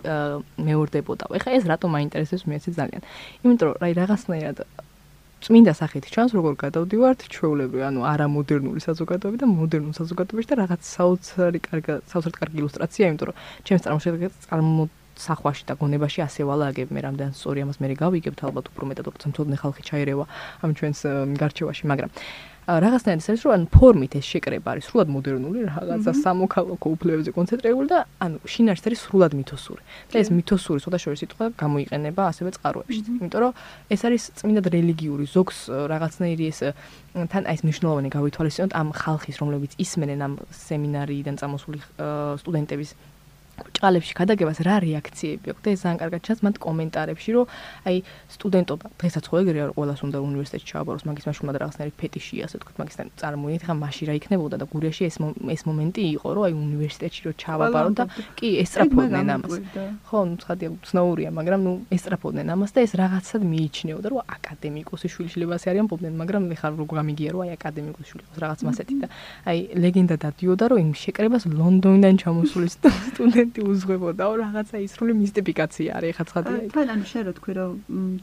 მეორდებოდა. ეხლა ეს რატომ მაინტერესებს მე ესე ძალიან. იმიტომ რომ აი რაღაცნაირად წმინდა სახით ჩანს როგორ გადავდივართ? ჩვეულებრივ, ანუ არა მოდერნული საზოგადოება და მოდერნულ საზოგადოებაში და რაღაც საოცარი კარგი საოცარი კარგი ილუსტრაცია, იმიტომ რომ ჩემს წარმოშობილებას სახვაში და გონებაში ასე ვალაგებ მე რამდენად სწორი ამას მე გავიგებთ ალბათ უფრო მეტად უფრო ცნობილი ხალხი ჩაირევა ამ ჩვენს გარჩევაში მაგრამ რაღაცნაირად ის არის რომ ან ფორმით ეს შეკრება არის სრულად მოდერნული რაღაცა სამოქალაქო უფლებებზე კონცენტრირებული და ანუ შინაარსით არის სრულად მითოსური. და ეს მითოსური შორის სიტყვა გამოიყენება ასევე წყაროებშიც. იმიტომ რომ ეს არის წმინდად რელიგიური ზოგს რაღაცნაირი ეს თან აი ეს მნიშვნელოვანი გავითვალისწინოთ ამ ხალხის რომლებიც ისმენენ ამ სემინარიიდან წამოსული სტუდენტების ჭყალებში გადაგებას რა რეაქციები აქვს? და ეს ძალიან კარგად ჩანს მათ კომენტარებში რომ აი სტუდენტობა დღესაც ხო ეგრეა ყოველას უნდა უნივერსიტეტში ჩააბაროს მაგის მაშინ რაღაცნაირი ფეტიში ასე თქვა მაგისთან წარმოიდგინეთ ხა მაშინ რა იქნებოდა და გურიაში ეს ეს მომენტი იყო რომ აი უნივერსიტეტში რომ ჩააბარო და კი ესტრაფოდნენ ამას. ხო ნუ ცხადია ცნაურია მაგრამ ნუ ესტრაფოდნენ ამას და ეს რაღაცად მიიჩნეოდა რომ აკადემიკოსი შვილი შეიძლება ასე არიან პობდნენ მაგრამ მე ხარ როგორ გამიგია რომ აი აკადემიკოსი შვილი იყოს რაღაც მასეთი და აი ლეგენდა დადიოდა რომ იმ შეკრებას ლონდონიდან ჩამოსული სტუდენტი მომენტი უზღვებოდაო რაღაცა ისრული მისტიფიკაცია არის ხა ცხადია თან ანუ შენ რო თქვი რომ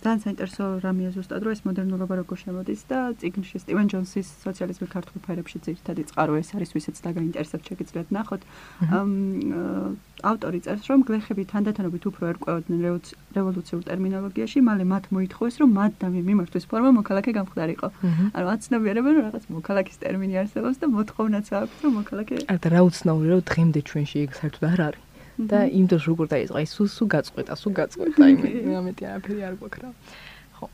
ძალიან საინტერესო რამეა ზუსტად რომ ეს მოდერნულობა როგორ შემოდის და ციგნში სტივენ ჯონსის სოციალიზმი ქართულ ფერებში ძირითადი წყარო ეს არის ვისაც დაგაინტერესებს შეგიძლიათ ნახოთ. ავტორი წერს რომ გლეხები თანდათანობით უფრო ერკვეოდნენ რევოლუციურ ტერმინოლოგიაში, მალე მათ მოითხოვეს რომ მათ და მიმართვის ფორმა მოქალაქე გამხდარიყო. ანუ აცნობიერებენ რომ რაღაც მოქალაქის ტერმინი არსებობს და მოთხოვნაც აქვს რომ მოქალაქე არა და რა უცნაური რომ დღემდე ჩვენში ეგ საერთოდ არ არის. და იმ დროს როგორ დაიწყო? აი სუ სუ გაწყვეტა სუ გაწყვეტა იმ ამეთი არაფერი არ გვაქვს რა. ხო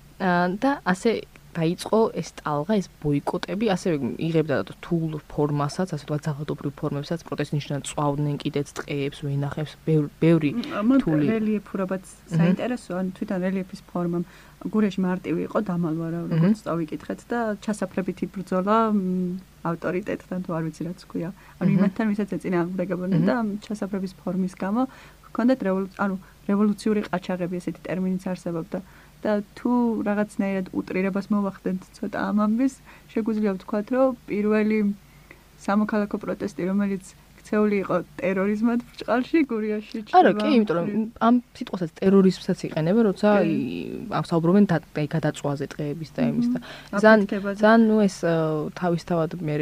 და ასე დაიწყო ეს ტალღა ეს ბოიკოტები ასევე იღებდა თულ ფორმასაც ასე თქვა ძალადობრივ ფორმებსაც პროტესტნიშნად წვავდნენ კიდეც ტყეებს ვენახებს ბევრი თული. რელიეფურობაც საინტერესოა ან თვითონ რელიეფის ფორმა გურეში მარტივი იყო დამალვა რა როგორც წავიკითხეთ და ჩასაფრებითი ბრძოლა ავტორიტეტთან თუ არ ვიცი რაც ქვია. ანუ იმათთან ვისაც ეწინააღმდეგებოდნენ და ჩასაფრების ფორმის გამო ჰქონდათ რევოლუცია, ანუ რევოლუციური ყაჩაღები ესეთი ტერმინიც არსებობდა. და თუ რაღაცნაირად უტრირებას მოვახდენთ ცოტა ამ ამბის, შეგვიძლია ვთქვათ, რომ პირველი სამოქალაქო პროტესტი, რომელიც ქცეული იყო ტერორიზმად ბრჭყალში გურიაში ჩება. არა, კი, იმიტომ რომ ამ სიტყვასაც ტერორიზმსაც იყენებენ, როცა ამ საუბრობენ აი გადაწვაზე ტყეების და იმის და ზან ზან ნუ ეს თავისთავად მე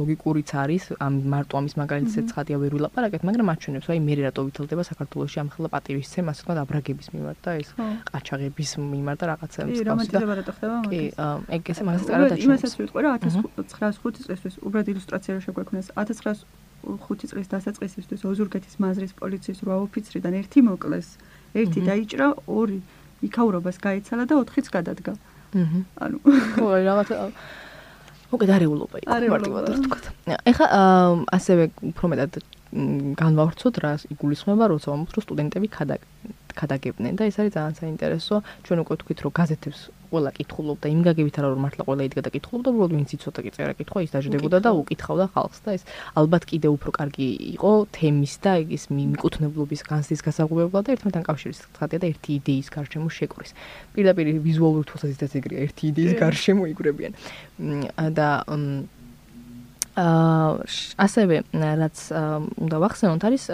ლოგიკურიც არის, ამ მარტო ამის მაგალითსაც ხადია ვერ ვილაპარაკეთ, მაგრამ აჩვენებს, აი მე რატო ვითლდება საქართველოსში ამ ხელა პატივისცემა, ასე თქვა აბრაგების მიმართ და ეს ყაჩაღების მიმართ და რაღაცა ის და რომანტიზება რატო ხდება მაგას? კი, ეგ ესე მაგასაც კარგად აჩვენებს. იმასაც ვიტყვი რომ 1905 წლისთვის უბრალოდ ილუსტრაცია რო შეგვექნეს 1900 5 წლის დასაწყისისთვის ოზურგეთის მაზრის პოლიციის 8 ოფიცრიდან ერთი მოკლეს, ერთი დაიჭრა, ორი იქაურობას გაიცალა და 4-იც გადადგა. აჰა. ანუ ხო, რაღაც მოკეთ არეულობა იყო მარტივად ვთქვათ. ეხა ასევე უფრო მეტად განვავრცოთ რა იგულისხმება, როცა მომხრო სტუდენტები ქადაგებდნენ და ეს არის ძალიან საინტერესო. ჩვენ უკვე ვთქვით, რომ გაზეთებს ყველა კითხულობდა იმ გაგებით არა რომ მართლა ყველა იდგა და კითხულობდა უბრალოდ ვინც იცოდა კი წერა კითხვა ის დაждდებოდა და უკითხავდა ხალხს და ეს ალბათ კიდე უფრო კარგი იყო თემის და ის მიკუთვნებლობის განსის გასაღებებლად და ერთმანეთთან კავშირის ხათია და ერთი იდეის გარშემო შეკრის პირდაპირ ვიზუალური თვალსაზრისით ეგრეა ერთი იდეის გარშემო იგრებიან და აა ასევე რაც უნდა ვახსენოთ არის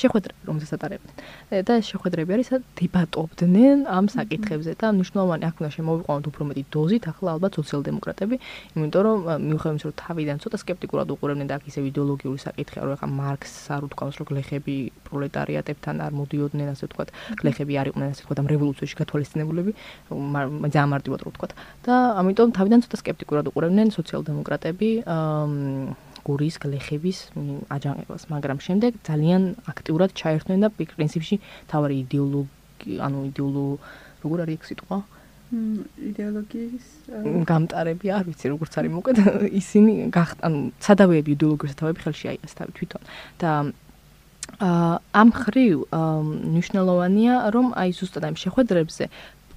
შეხვედრა რომელსაც ატარებდნენ და ეს შეხვედრები არის დებატობდნენ ამ საკითხებზე და მნიშვნელოვანი აქ უნდა შემოვიყვანოთ უფრო მეტი დოზით ახლა ალბათ სოციალ-დემოკრატები იმიტომ რომ მიუხედავად იმისა რომ თავიდან ცოტა სკეპტიკურად უყურებდნენ და აქ ისე იდეოლოგიური საკითხი არ ახლა მარქსს არ უთქვამს რომ გლეხები პროლეტარიატებთან არ მოდიოდნენ ასე ვთქვათ გლეხები არ იყვნენ ასე ვთქვათ ამ რევოლუციაში გათვალისწინებულები ძალიან მარტივად რო ვთქვათ. და ამიტომ თავიდან ცოტა სკეპტიკურად უყურებდნენ სოციალ-დემოკრატები აა გურის გლეხების აჯანყებას, მაგრამ შემდეგ ძალიან აქტიურად ჩაერთნენ და პრინციპში თავარი იდეოლოგი, ანუ იდეოლო როგორ არის ეს სიტყვა? იდეოლოგიის გამტარები არ ვიცი როგორც არის მოკეთ ისინი ანუ სადავეები იდეოლოგიურ სათავეები ხელში აიღეს თავი თვითონ და ამ ხრივ ნიშნულოვანია რომ აი ზუსტად ამ შეხვედრებზე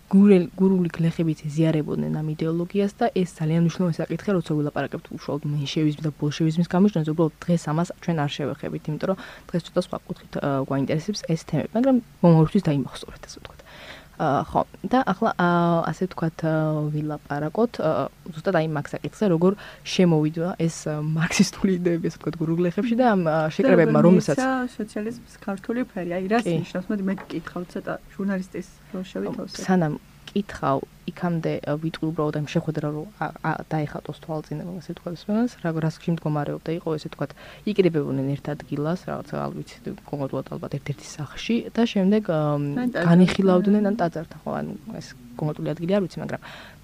გურული გლეხებით ზიარებოდნენ ამ იდეოლოგიას და ეს ძალიან მნიშვნელოვანი საკითხია, როცა ვილაპარაკებთ უშუალოდ მენშევიზმის და ბოლშევიზმის გამოჩენაზე, უბრალოდ დღეს ამას ჩვენ არ შევეხებით, იმიტომ რომ დღეს ცოტა სხვა კუთხით გვაინტერესებს ეს თემები, მაგრამ მომავალშიც დაიმახსოვრეთ ასე ვთქვათ. ხო. და ახლა ასე ვთქვათ ვილაპარაკოთ ზუსტად აი მაგ საკითხზე როგორ შემოვიდა ეს მარქსისტული იდეები ასე ვთქვათ გურუგლეხებში და ამ შეკრებებმა რომელსაც სოციალიზმის ქართული ფერი აი რას ნიშნავს მოდი მე გკითხავ ცოტა ჟურნალისტის როლ შევითავსე სანამ მკითხავ, იქამდე ვიტყვი უბრალოდ ამ შეხვედრა რომ დაიხატოს თვალწინება, ასე თქვა სმენას, რა რასკში მდგომარეობდა, იყო ესე თქვა, იკრიბებოდნენ ერთ ადგილას, რაღაც არ ვიცი, კონკრეტულად ალბათ ერთ-ერთი სახში და შემდეგ განიხილავდნენ ან ტაძართან, ხო, ანუ ეს კონკრეტული ადგილი არ ვიცი, მაგრამ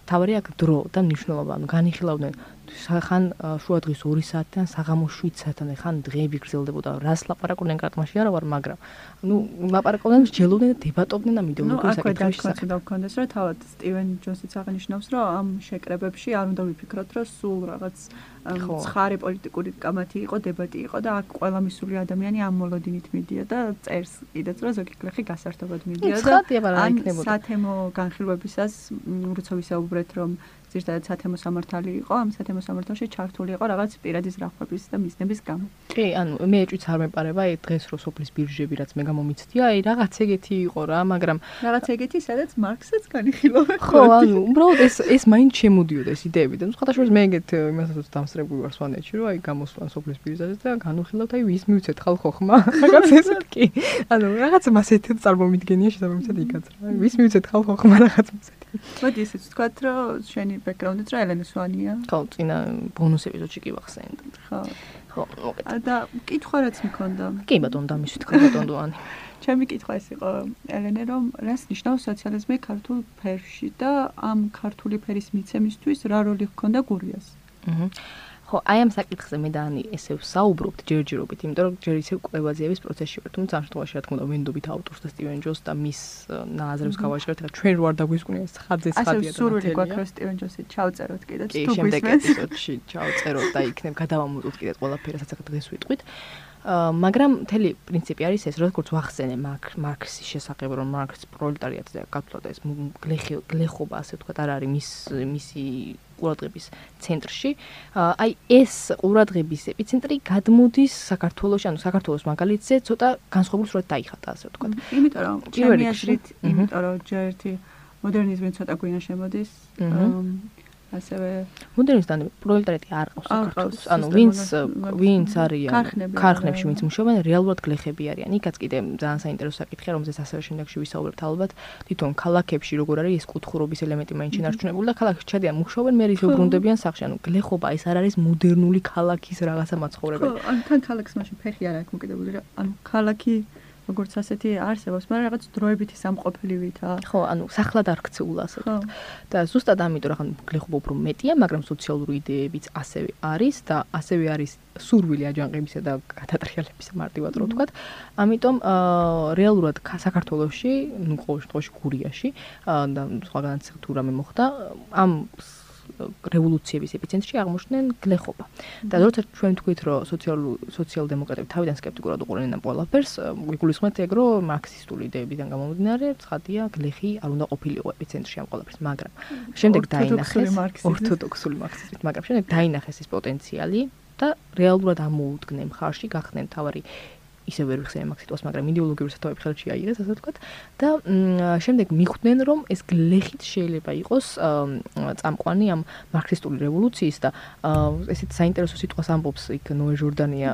თავარი აქ დრო და მნიშვნელობა, ანუ განიხილავდნენ ხან შუადღის 2 საათიდან საღამოს 7 საათამდე ხან დღეები გრძელდებოდა. რას ლაპარაკობდნენ კარტმაში არა ვარ, მაგრამ ну ლაპარაკობდნენ, მსჯელობდნენ და დებატობდნენ ამ იდეოლოგიურ საკითხებში. ნუ აკვე დაკონდა გქონდეს რომ თავად სტივენ ჯონსიც აღნიშნავს, რომ ამ შეკრებებში არ უნდა ვიფიქროთ, რომ სულ რაღაც ცხარე პოლიტიკური კამათი იყო, დებატი იყო და აქ ყველა მისული ადამიანი ამ მოლოდინით მიდია და წერს კიდეც რომ ზოგი გლეხი გასართობად მიდია და ან სათემო განხილვებისას როცა ვისაუბრეთ რომ ზირთადად სათემო სამართალი იყო, ამ სათემო სამართალში ჩართული იყო რაღაც პირადი ზრახვების და მიზნების გამო. კი, ანუ მე ეჭვიც არ მეპარება აი დღეს რო სოფლის ბირჟები რაც მე გამომიცდია, აი რაღაც ეგეთი იყო რა, მაგრამ რაღაც ეგეთი, სადაც მარქსიც განიხილავდა. ხო, ანუ უბრალოდ ეს ეს მაინც შემოდიოდა ეს იდეები და სხვადასხვა მე ეგეთ იმასაც დამსრებული ვარ სვანეთში, რომ აი გამოსვან სოფლის ბირჟაზე და განუხილავთ აი ვის მივცეთ ხალხო ხმა? რაღაც ესეთ კი. ანუ რაღაც მასეთად წარმომიდგენია შესაბამისად იქაც რა. ვის მივცეთ ხალხო ხმა რაღაც მასეთ. მოდი ისიც ვთქვათ, რომ შენი ბექგრაუნდიც რა ელენე სვანია. ხო, წინა ბონუს ეპიზოდში კი ვახსენე. ხო. ხო, მოკეთე. და კითხვა რაც მქონდა. კი ბატონ დამიშვი თქვა ბატონ დუანი. ჩემი კითხვა ეს იყო ელენე რომ რას ნიშნავს სოციალიზმი ქართულ ფერში და ამ ქართული ფერის მიცემისთვის რა როლი ჰქონდა გურიას? აჰა. ხო, აი ამ საკითხზე მე და ანი ესე ვსაუბრობთ ჯერჯერობით, იმიტომ რომ ჯერ ისე კვლევაზიების პროცესში ვარ, თუმცა ამ შემთხვევაში რა თქმა უნდა ვენდობით ავტორს და სტივენ ჯონს და მის ნააზრებს გავაჟღერთ, რა ჩვენ რო არ დაგვისკვნია ხაძე ხადია და სურვილი გვაქვს რომ სტივენ ჯონსი ჩავწეროთ კიდე თუ გვისმენს. კი, შემდეგ ეპიზოდში ჩავწეროთ და იქნებ გადავამოწოთ კიდე ყველაფერს, რაც ახლა დღეს ვიტყვით. მაგრამ მთელი პრინციპი არის ეს, როგორც ვახსენე მარქსის შესახებ, რომ მარქს პროლეტარიატი და გათვლად ეს გლეხობა ასე ვთქვათ, არ არის მის მისი ყურადღების ცენტრში. აი ეს ყურადღების ეპიცენტრი გადმოდის საქართველოს, ანუ საქართველოს მაგალითზე ცოტა განსხვავებულ სურათ დაიხატა ასე ვთქვათ. იმიტომ რომ ჩემი აზრით, იმიტომ რომ ჯერ ერთი მოდერნიზმი ცოტა გვინა შემოდის. ასევე მოდერნისტანი პროლეტარიატი არ ყავს საქართველოს. ანუ ვინც ვინც არიან ქარხნებში ვინც მუშაობენ, რეალურად გლეხები არიან. იქაც კიდე ძალიან საინტერესო საკითხია, რომელზეც ასევე შემდეგში ვისაუბრებთ ალბათ. თვითონ ქალაქებში როგორ არის ეს კუთხურობის ელემენტი მაინც შენარჩუნებული და ქალაქში ჩადიან მუშაობენ, მე ის უბრუნდებიან სახში. ანუ გლეხობა ეს არ არის მოდერნული ქალაქის რაღაცა მაცხოვრებელი. ხო, ანუ თან ქალაქს მაშინ ფეხი არ აქვს მოკიდებული რა. ანუ ქალაქი როგორც ასეთი არსებობს, მაგრამ რაღაც დროებითი სამყოფლივითა. ხო, ანუ სახლად არ ქცეულა ასე ვთქვათ. და ზუსტად ამიტომ რა გლეხობა უფრო მეტია, მაგრამ სოციალური იდეებიც ასევე არის და ასევე არის სურვილი აჯანყებისა და გადატრიალებისა მარტივად რო ვთქვათ. ამიტომ აა რეალურად საქართველოსში, ну, ყოველ შემთხვევაში გურიაში და სხვაგანაც თუ რამე მოხდა, ამ რევოლუციების ეპიცენტრში აღმოჩნდნენ გლეხობა. და როცა ჩვენ თქვით, რომ სოციალურ სოციალ-დემოკრატები თავიდან სკეპტიკურად უყურებენ ამ ყველაფერს, ვიგულისხმეთ ეგ, რომ მარქსისტული იდეებიდან გამომდინარე, ცხადია, გლეხი არ უნდა ყოფილიყო ეპიცენტრში ამ ყველაფერს, მაგრამ შემდეგ დაინახეს ორთოდოქსული მარქსიზმით, მაგრამ შემდეგ დაინახეს ის პოტენციალი და რეალურად ამოუდგნენ ხარში, გახდნენ თავარი ისე ვერ ვიხსენე მაგ სიტყვას, მაგრამ იდეოლოგიური სათავეები ხელში აიღეს, ასე ვთქვათ. და შემდეგ მიხვდნენ, რომ ეს გლეხით შეიძლება იყოს წამყვანი ამ მარქსისტული რევოლუციის და ესეთ საინტერესო სიტყვას ამბობს იქ ნოე ჟორდანია.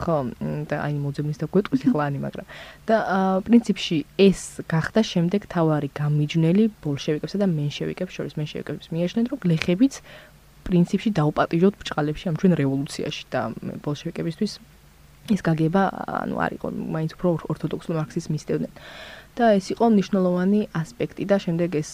ხო, და აი მოძებნის და გვეტყვის ახლა ანი, მაგრამ და პრინციპში ეს გახდა შემდეგ თავარი გამიჯნელი ბოლშევიკებსა და მენშევიკებს შორის მენშევიკებს მიეშნენ, რომ გლეხებიც პრინციპში დაუპატიჟოთ ბჭყალებში ამ ჩვენ რევოლუციაში და ბოლშევიკებისთვის ეს გაგება ანუ არ იყო მაინც უფრო ორთოდოქსული მარქსიზმი მისდევდნენ. და ეს იყო მნიშვნელოვანი ასპექტი და შემდეგ ეს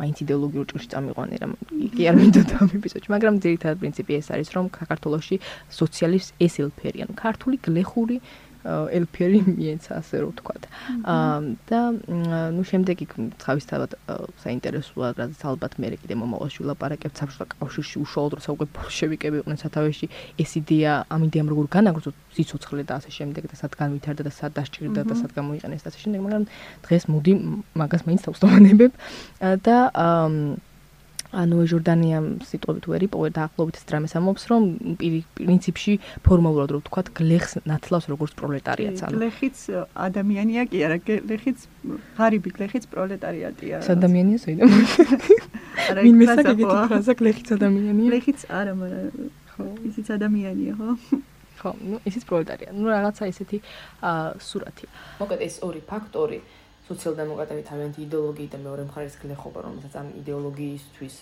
მაინც იდეოლოგიურ ჭრში წამიყვანე რა კი არ მინდა და ეპიზოდში მაგრამ ძირითადად პრინციპი ეს არის რომ საქართველოსი სოციალიზმის ეს ელფერი ანუ ქართული გლეხური ელფერი მიეცა ასე რომ ვთქვათ. აა და ნუ შემდეგ იქ თავისთავად საინტერესოა რაც ალბათ მე კიდე მომავალში ვლაპარაკებ საბჭოთა კავშირში უშუალოდ როცა უკვე ბოლშევიკები იყვნენ სათავეში ეს იდეა ამ იდეამ როგორ განაგრძო სიცოცხლე და ასე შემდეგ და სად განვითარდა და სად დასჭირდა და სად გამოიყენეს და ასე შემდეგ მაგრამ დღეს მოდი მაგას მაინც თავსტოვანებებ და აა ანუ ჟორდანია სიტყვებით ვერი პოვე დაახლოებით ეს დრამეს ამობს რომ პრინციპში ფორმალურად რო ვთქვათ გლეხს ნათლავს როგორც პროლეტარიატს ანუ გლეხიც ადამიანია კი არა გლეხიც ღარიბი გლეხიც პროლეტარიატია. ადამიანია საიდან არა მინ მესაკი ფრაზა გლეხიც ადამიანია. გლეხიც არა მაგრამ ხო ისიც ადამიანია ხო? ხო ნუ ისიც პროლეტარია. ნუ რაღაცა ისეთი აა სურათი. მოკლედ ეს ორი ფაქტორი სოციალ-დემოკრატები თავიანთი იდეოლოგიით და მეორე მხარეს გლეხობა, რომელსაც ამ იდეოლოგიისთვის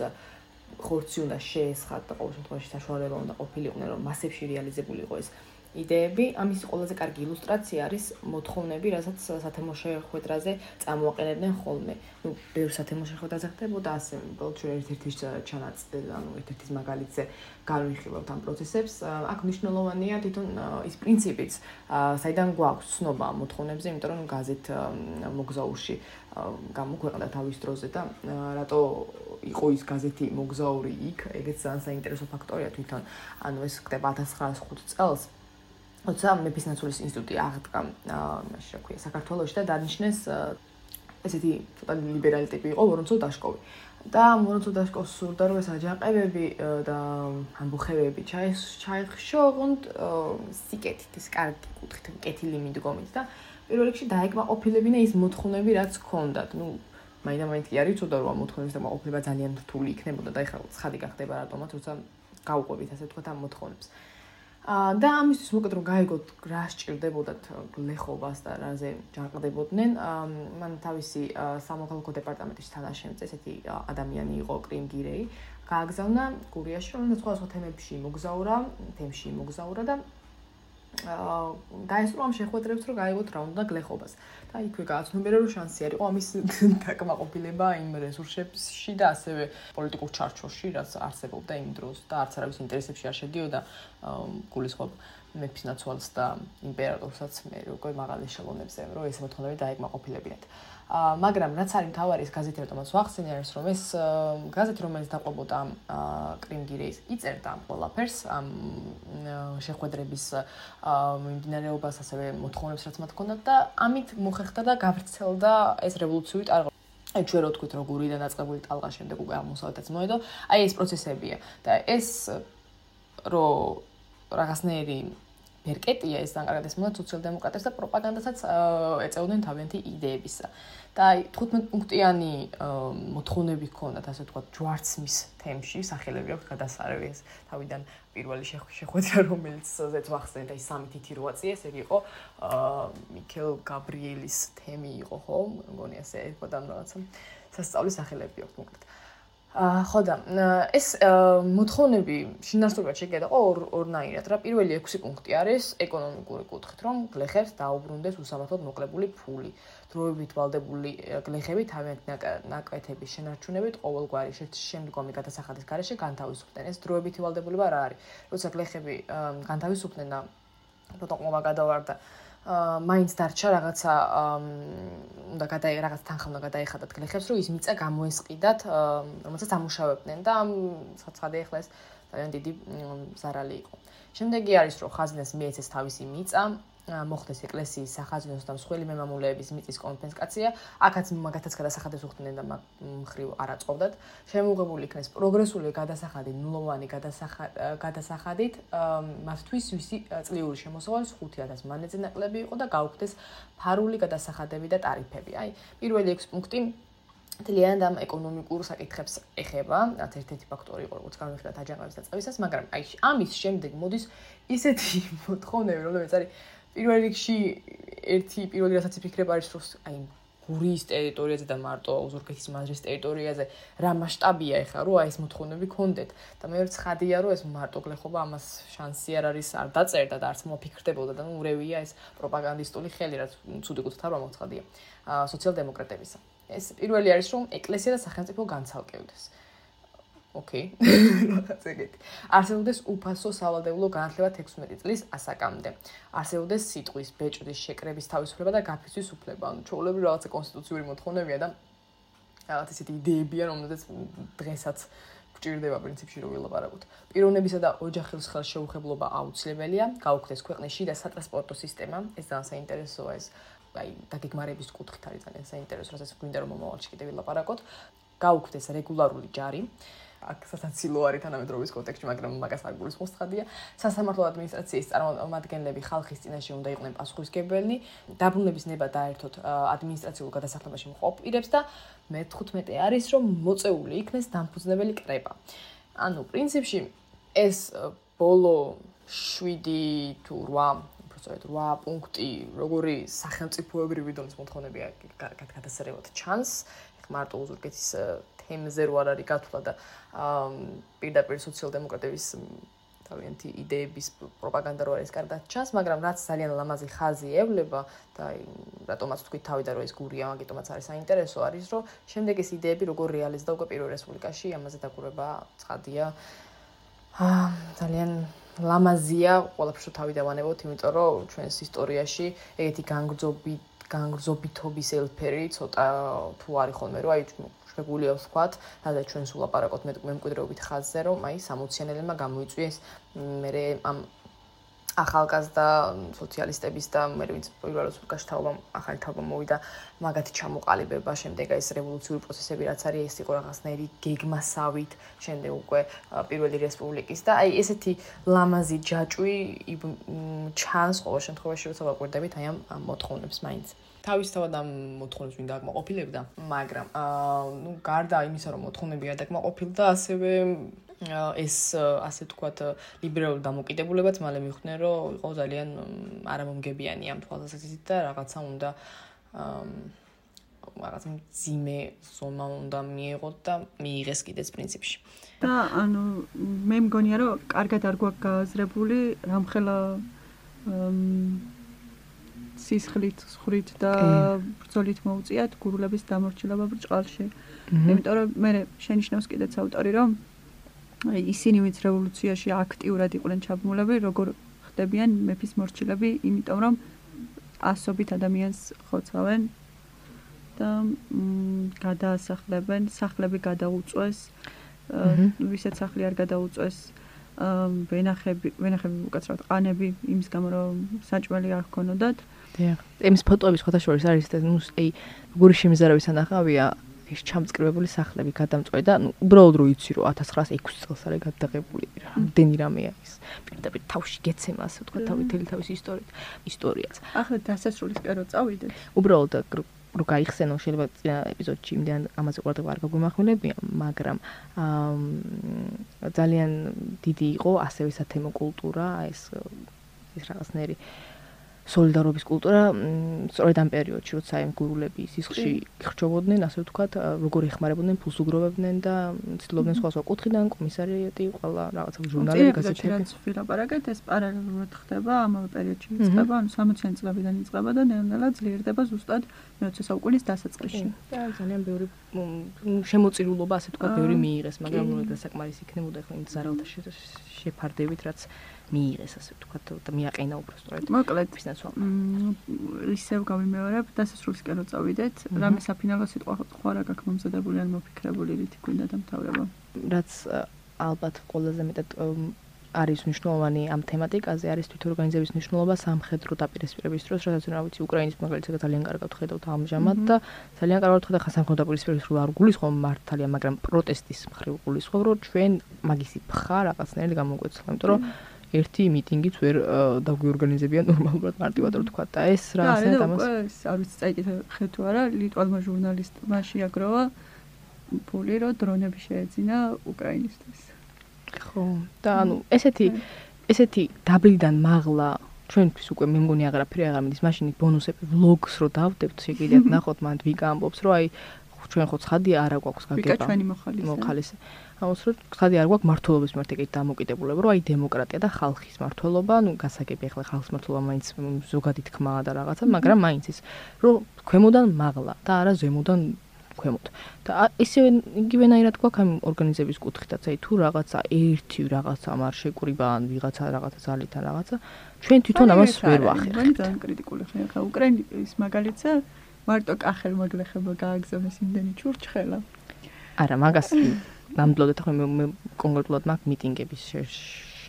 ხორცი უნდა შეესხათ და ყოველ შემთხვევაში საშუალება უნდა ყოფილიყვნენ, რომ მასებში რეალიზებული იყო ეს იდეები, ამის ყველაზე კარგი ილუსტრაცია არის მოთხოვნები, რასაც სათემო შეხვედრაზე წამოაყენებდნენ ხოლმე. ნუ, ბევრ სათემო შეხვედრაზე ხდებოდა ასე, უბრალოდ ჩვენ ერთ-ერთი ჩანაწერი, ანუ ერთ-ერთი მაგალითზე განვიხილავთ ამ პროცესებს. აქ მნიშვნელოვანია თვითონ ის პრინციპიც, საიდან გვაქვს ცნობა მოთხოვნებზე, იმიტომ რომ გაზეთ მოგზაურში გამოქვეყნდა თავის დროზე და რატო იყო ის გაზეთი მოგზაური იქ, ეგეც ძალიან საინტერესო ფაქტორია თვითონ. ანუ ეს ხდება 1905 წელს. როცა მეფისნაცვლის ინსტიტუტი აღდგა მაშინ რა ქვია საქართველოში და დანიშნეს ესეთი ცოტა ლიბერალი ტიპი იყო ვორონცო დაშკოვი. და ვორონცო დაშკოვს სურდა რომ ეს აჯანყებები და ამბუხებები ჩაიხშო ოღონდ სიკეთით ეს კარგი კუთხით კეთილი მიდგომით და პირველ რიგში დაეკმაყოფილებინა ის მოთხოვნები რაც ჰქონდათ. ნუ მაინდა-მაინც კი არის ცოტა რომ მოთხოვნების დაკმაყოფილება ძალიან რთული იქნებოდა და ეხლა ცხადი გახდება რატომაც როცა გაუყვებით ასე თქვა ამ მოთხოვნებს და ამისთვის მოკეთ რომ გაიგოთ რა სჭირდებოდათ გლეხობას და რაზე ჯანყდებოდნენ მან თავისი სამოქალაქო დეპარტამენტის თანაშემწე ესეთი ადამიანი იყო კრიმ გირეი. გააგზავნა გურიაში რომელიც სხვა სხვა თემებში მოგზაურა თემში მოგზაურა და დაესწრო ამ შეხვედრებს რომ გაიგოთ რა უნდა გლეხობას და იქვე გააცნობიერა რომ შანსი არის. ო ამის დაკმაყოფილება იმ რესურსებში და ასევე პოლიტიკურ ჩარჩოში, რაც არსებობდა იმ დროს და არც არავის ინტერესებში არ შედიოდა გულისხმობ მეფის ნაცვალს და იმპერატორსაც მე როგორ მაღალი ეშელონებზე, რომ ეს მოთხოვნები დაეკმაყოფილებინათ. მაგრამ რაც არის ეს გაზეთი რატომაც ვახსენე არის რომ ეს გაზეთი რომელიც დაყვებოდა კრიმგირეის იწერდა ყველაფერს ამ შეხვედრების მიმდინარეობას ასევე მოთხოვნებს რაც მათ ჰქონდათ და ამით მოხერხდა და გავრცელდა ეს რევოლუციური ტალღა. აი ჩვენ რო თქვით რომ გურიდან დაწყებული ტალღა შემდეგ უკვე აღმოსავლეთაც მოედო. აი ეს პროცესებია და ეს რო რაღაცნაირი ბერკეტია ეს ძალიან კარგად ეს მოდა სოციალ-დემოკრატებს და პროპაგანდასაც ეწეოდნენ თავიანთი იდეებისა. და აი 15 პუნქტიანი მოთხოვნები ჰქონდათ ასე ვთქვათ ჯვარცმის თემში სახელები აქვს გადასარევი ეს თავიდან პირველი შეხვედრა რომელიც ზეც ვახსენე და ის სამი თითი როა წიეს ეგ იყო მიქელ გაბრიელის თემი იყო ხო მგონი ასე ერქვა და რაღაცა სასწავლის სახელები აქვს აა ხო და ეს მოთხოვნები შინასწორად შეგედა ყო ორნაირად რა. პირველი 6 პუნქტი არის ეკონომიკური კუთხით რომ გლეხებს დაუბრუნდეს უსამართლოდ მოკლებული ფული. დროებით ვალდებული გლეხები თავიანთი ნაკვეთების შენარჩუნებით ყოველგვარი შემდგომი გადასახადის გარეშე განთავისუფლდნენ. ეს დროებითი ვალდებულება რა არის? როცა გლეხები განთავისუფლდნენ და პროტოკოლა გადავარდა. აა მაინც დარჩა რაღაცა უნდა გადაი რაღაც თანხა უნდა გადაიხადათ გლეხებს რომ ის მიწა გამოესყიდათ რომელსაც ამუშავებდნენ და საცხადე ეხლა ეს ძალიან დიდი ზარალი იყო. შემდეგი არის რომ ხაზინას მიეცეს თავისი მიწა მოხდეს ეკლესიის სახაზინოს და მსხვილი მემამულეების მიწის კომპენსაცია, აქაც მაგათაც გადასახადეს უხდნენ და მხრივ არ აწყობდათ. შემოუღებული იქნეს პროგრესული გადასახადი ნულოვანი გადასახადით, მათთვის ვისი წლიური შემოსავალი 5000 მანეზე ნაკლები იყო და გაუქმდეს ფარული გადასახადები და ტარიფები. აი, პირველი 6 პუნქტი ძალიან ამ ეკონომიკურ საკითხებს ეხება, რაც ერთ-ერთი ფაქტორი იყო, როგორც განვიხილეთ აჯანყების დაწყებისას, მაგრამ აი ამის შემდეგ მოდის ისეთი მოთხოვნები, რომლებიც არის პირველ რიგში ერთი პირველი რასაც ფიქრებ არის რომ აი გურიის ტერიტორიაზე და მარტო უზურგეთის მაზრის ტერიტორიაზე რა მასშტაბია ეხლა რომ აი ეს მოთხოვნები კონდეთ და მე ვერც ხადია რომ ეს მარტო გლეხობა ამას შანსი არ არის არ დაწერდა და არც მოფიქრდებოდა და ურევია ეს პროპაგანდისტული ხელი რაც ცუდი კუთხით არ მოხდია სოციალ-დემოკრატებისა. ეს პირველი არის რომ ეკლესია და სახელმწიფო განცალკევდეს ოკეი. რაღაც ეგეთი. არსებობდეს უფასო სავალდებულო განათლება 16 წლის ასაკამდე. არსებობდეს სიტყვის, ბეჭდის შეკრების თავისუფლება და გაფიცვის უფლება. ანუ ჩაოლებრი რაღაცა კონსტიტუციური მოთხოვნებია და რაღაც ისეთი იდეებია, რომელზეც დღესაც გჭირდება პრინციპში რომ ვილაპარაკოთ. პიროვნებისა და ოჯახის ხელშეუხებლობა აუცილებელია. გაუქმდეს ქვეყნის შიდა სატრანსპორტო სისტემა. ეს ძალიან საინტერესოა ეს აი დაგეგმარების კუთხით არის ძალიან საინტერესო, რასაც გვინდა რომ მომავალში კიდე ვილაპარაკოთ. გაუქმდეს რეგულარული ჯარი. აქ სასაცილო არის თანამედროვის კონტექსტში, მაგრამ მაგას არ გულისხმობს ხადია. სასამართლო ადმინისტრაციის წარმომადგენლები ხალხის წინაშე უნდა იყვნენ პასუხისგებელი, დაბრუნების ნება დაერთოთ ადმინისტრაციულ გადასახლებაში მყოფ პირებს და მე-15 არის რომ მოწეული იქნეს დამფუძნებელი კრება. ანუ პრინციპში ეს ბოლო 7 თუ 8 სწორედ 8 პუნქტი, როგორი სახელმწიფოებრივი დონის მოთხოვნებია გადასარევად ჩანს. ეხლა მარტო უზურგეთის თემზე რო არ არის გათვლა და პირდაპირ სოციალ-დემოკრატების თავიანთი იდეების პროპაგანდა რო არის კარგად ჩანს, მაგრამ რაც ძალიან ლამაზი ხაზი ევლება და რატომაც თქვი თავი და რო ეს გურია, მაგიტომაც არის საინტერესო არის, რომ შემდეგ ეს იდეები როგორ რეალიზდა უკვე პირველ რესპუბლიკაში, ამაზე დაგურება ცხადია. აა ძალიან ლამაზია, ყველაფერს თავი დავანებოთ, იმიტომ რომ ჩვენს ისტორიაში ეგეთი განგრძობი განგრძობითობის ელფერი ცოტა თუ არის ხოლმე, რომ აი შეგულია ვთქვათ, რადგან ჩვენ სულ აპარაკოთ მე მემკვიდრეობით ხაზზე, რომ აი 60-იანელებმა გამოიწვიეს მე ამ ახალგაზრდა სოციალისტების და მე ვინც პირველად გაშთაობა ახალი თაობა მოვიდა მაგათი ჩამოყალიბება შემდეგ ეს რევოლუციური პროცესები რაც არის ეს იყო რაღაცნაირი გეგმასავით შემდეგ უკვე პირველი რესპუბლიკის და აი ესეთი ლამაზი ჯაჭვი ჩანს ყოველ შემთხვევაში როცა ვაკვირდებით აი ამ მოთხოვნებს მაინც თავისთავად ამ მოთხოვნებს მინდა აკმაყოფილებდა, მაგრამ აა ნუ გარდა იმისა, რომ მოთხოვნები არ დაკმაყოფილდა, ასევე ეს ასე თქვათ ლიბერალური დამოკიდებულებაც მალე მიხვდნენ, რომ იყო ძალიან არამომგებიანი ამ თვალსაზრისით და რაღაცა უნდა აა რაღაც ძიმე ზომა უნდა მიიღოთ და მიიღეს კიდეც პრინციპში. და ანუ მე მგონია რომ კარგად არ გვაქვს გააზრებული რამხელა სისხლით, სხრით და ბრძოლით მოუწიათ გურულების დამორჩილება ბრჭყალში. იმიტომ რომ მე შენიშნავს კიდეც ავტორი რომ ისინი ვინც რევოლუციაში აქტიურად იყვნენ ჩაბმულები, როგორ ხდებიან მეფის მორჩილები, იმიტომ რომ ასობით ადამიანს ხოცავენ და გადაასახლებენ, სახლები გადაუწვეს, ვისაც სახლი არ გადაუწვეს, ვენახები, ვენახები უკაცრავად ყანები იმის გამო რომ საჭმელი არ ჰქონოდათ. დიახ. ემის ფოტოების ხოთა შორის არის და ნუ აი გური შემიზარავის ანახავია ეს ჩამწკრივებული სახლები გადამწყვე და ნუ უბრალოდ რო იცი რომ 1906 წელს არის გადაღებული რამდენი რამეა ის პირდაპირ თავში გეცემა ასე ვთქვა თავი თელი თავის ისტორიით ისტორიაც. ახლა დასასრულის პერიოდ წავიდეთ. უბრალოდ რო გაიხსენო შეიძლება წინა ეპიზოდში იმდან ამაზე ყურადღება არ გაგვიმახვილებია მაგრამ ძალიან დიდი იყო ასევე სათემო კულტურა ეს ეს რაღაცნაირი სოლიდარობის კულტურა სწორედ ამ პერიოდში როცა აი გურულები სისხლში ხრჩობოდნენ ასე ვთქვათ როგორ ეხმარებოდნენ ფულს უგროვებდნენ და ცდილობდნენ სხვა სხვა კუთხიდან კომისარიატი ყველა რაღაცა ჟურნალები გაზეთები. რაც ვირაპარაკეთ ეს პარალელურად ხდება ამავე პერიოდში იწყება ანუ 60-იან წლებიდან იწყება და ნელ-ნელა ძლიერდება ზუსტად მე-20 საუკუნის დასაწყისში. და ძალიან ბევრი შემოწირულობა ასე ვთქვათ ბევრი მიიღეს მაგრამ ნუ ეს საკმარის იქნებოდა ხო იმ ზარალთა შეფარდებით რაც მიიღეს ასე ვთქვათ და მიაყენა უბრალოდ მოკლედ. ფინანსო ისევ გავიმეორებ დასასრულისკენ რო წავიდეთ. რამე საფინალო სიტყვა ხო რა გაქვს მომზადებული ან მოფიქრებული რითი გვინდა დამთავრება რაც ალბათ ყველაზე მეტად არის მნიშვნელოვანი ამ თემატიკაზე არის თვითორგანიზების მნიშვნელობა სამხედრო დაპირისპირების დროს, რადგან რა ვიცი, უკრაინის მაგალითად ძალიან კარგად ხედავთ ამჟამად და ძალიან კარგად ხედავთ ხა სამხედრო დაპირისპირების რო არ გულისხმობ მართალია, მაგრამ პროტესტის მხრივ გულისხმობ, რომ ჩვენ მაგისი ფხა რაღაცნაირად გამოგვეცლა, იმიტომ რომ ერთი მიტინგიც ვერ დაგვიორგანიზებია ნორმალურად. მარტივად რო თქვა და ეს რა ასე დამას არ ვიცი წაიკითხე ხეთო არა ლიტვალმა ჟურნალისტმა შეაგროვა ფული რო დრონები შეეძინა უკრაინისთვის ხო და ანუ ესეთი ესეთი დაბლიდან მაღლა ჩვენთვის უკვე მე მგონი აღარაფერი აღარ მიდის მაშინ ბონუსები ვლოგს რო დავდებთ შეგიძლიათ ნახოთ მანდ ვიკა ამბობს რომ აი ჩვენ ხო ცხადია არა გვაქვს გაგება. ვიკა ჩვენი მოხალისე. მოხალისე. აუს რომ ხადი არ გვაქვს მართლობის მარტივად დამოკიდებულება, რომ აი დემოკრატია და ხალხის მართლობა, ну გასაგები ახლა ხალხის მართლობა მაინც ზოგადი თქმაა და რაღაცა, მაგრამ მაინც ის რომ ქვემოდან მაღლა და არა ზემოდან ქვემოთ. და ისე იგივენაირად გვაქვს ამ ორგანიზების კუთხითაც, აი თუ რაღაცა ერთი რაღაცა არ შეკრიბა ან ვიღაცა რაღაცა ძალითა რაღაცა, ჩვენ თვითონ ამას ვერ ვახერხებთ. ძალიან კრიტიკული ხარ ხა უკრაინის მაგალითზე მარტო კახელ მოგლეხება გააგზავნეს იმდენი ჩურჩხელა. არა, მაგას ნამდვილად ახლა მე კონკრეტულად მაგ მიტინგების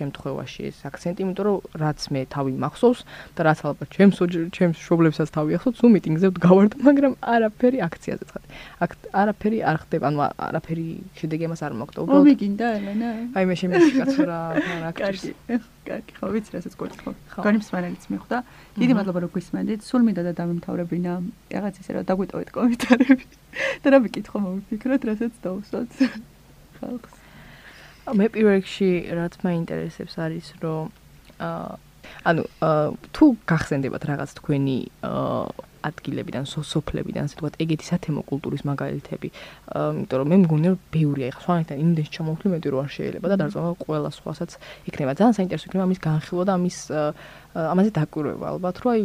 შემთხვევაში ეს აქცენტი, იმიტომ რომ რაც მე თავი მახსოვს და რაც ალბათ ჩემს ჩემს შობლებსაც თავი ახსოვს, უ მიტინგზე ვდგავართ, მაგრამ არაფერი აქციაზე ცხადე. აქ არაფერი არ ხდება, ანუ არაფერი შედეგი ამას არ მოხდა. უბრალოდ ომი გინდა ელენა? აი მე შემიძლია კაცო რა რა კარგი. კარგი, ხო ვიცი რასაც გქონდა ხო. განიმსვენელიც მიხვდა. დიდი მადლობა რომ გვისმენდით. სულ მინდა და დამემთავრებინა რაღაც ისე რომ დაგვიტოვეთ კომენტარები. და რა ვიკითხო მოვიფიქროთ, რასაც დავუსვათ. ხალხს. მე პირველ რიგში რაც მაინტერესებს არის რომ ანუ თუ გახსენდებათ რაღაც თქვენი ადგილებიდან, სოფლებიდან, ასე ვთქვათ, ეგეთი სათემო კულტურის მაგალითები. იმიტომ რომ მე მგონი რომ ბევრია, ეხლა სხვანაირად იმდენს ჩამოვხდი მეტი რო არ შეიძლება და დარწმუნება ყველა სხვასაც იქნება. ძალიან საინტერესო იქნება ამის განხილვა და ამის ამაზე დაკვირვება ალბათ, რომ აი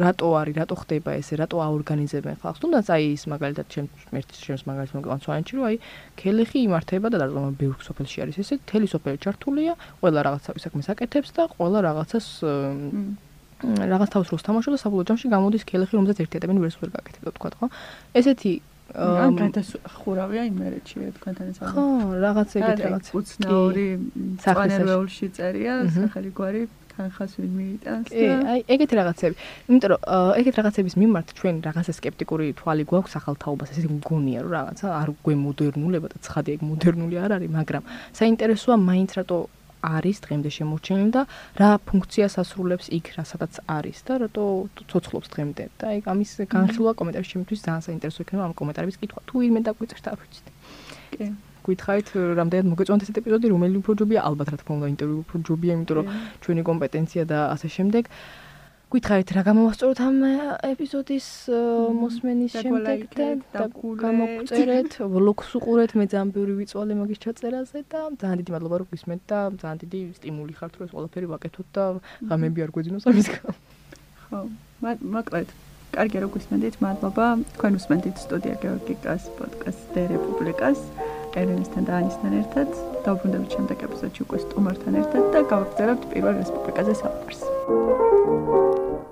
რატო არის, რატო ხდება ესე, რატო აორგანიზებენ ხალხს. თუნდაც აი ის მაგალითად ჩემ ერთის ჩემს მაგალითად მოგყვან სვანჩი, რომ აი ქელეხი იმართება და დარწმუნება ბევრ სოფელში არის ესე, თელი სოფელი ჩართულია, ყველა რაღაცა საქმეს აკეთებს და ყველა რაღაცას რაღაც თავს როს თამაშობ და საბოლოო ჯამში გამოდის ქელეხი, რომელზეც ერთი ადამიანი ვერც ვერ გაკეთებდა თქვა, ხო? ესეთი ან გადასხურავია იმერეთში თქვენ თან ეცადა. ხო, რაღაც ეგეთ რაღაც. უცნაური სახლისეულში წერია, სახელი გვარი ხანხას ვინ მიიტანს და აი ეგეთი რაღაცები. იმიტომ რომ ეგეთ რაღაცების მიმართ ჩვენ რაღაცა скеპტიკური თვალი გვაქვს ახალთაობას, ესე მგონია რომ რაღაცა არ გვემოდერნულება და ცხადია ეგ მოდერნული არ არის, მაგრამ საინტერესოა მაინც რატო არის დღემდე შემორჩენილი და რა ფუნქციას ასრულებს იქ, რასაც არის და რატო ცოცხლობს დღემდე. და აი ამის განხილვა კომენტარებში შემიძლია ძალიან საინტერესო იქნება ამ კომენტარების კითხვა. თუ იმე დაგვიწერთ არ ვიცით. კი. გითხარით რამდენად მოგეწონთ ეს ეპიზოდი, რომელი უფრო ჯობია? ალბათ რა თქმა უნდა ინტერვიუ უფრო ჯობია, იმიტომ რომ ჩვენი კომპეტენცია და ასე შემდეგ. გითხარით რა გამოვასწოროთ ამ ეპიზოდის მოსმენის შემდეგ და გამოგწერეთ ვლოგს უყურეთ მე ძალიან ბევრი ვიწვალე მაგის ჩაწერაზე და ძალიან დიდი მადლობა რომ გისმენთ და ძალიან დიდი სტიმული ხართ რომ ეს ყველაფერი ვაკეთოთ და ღამები არ გვეძინოს ამის გამო. ხო მოკლედ. კარგი რომ გისმენთ მადლობა. თქვენ უსმენთ სტუდია გეორგიკას პოდკასტ და რესპუბლიკას ერენესთან და ანისთან ერთად დაუბრუნდებით შემდეგ ეპიზოდში უკვე სტუმართან ერთად და გავაგზავნებთ პირველ რესპუბლიკაზე საუბარს. Thank you.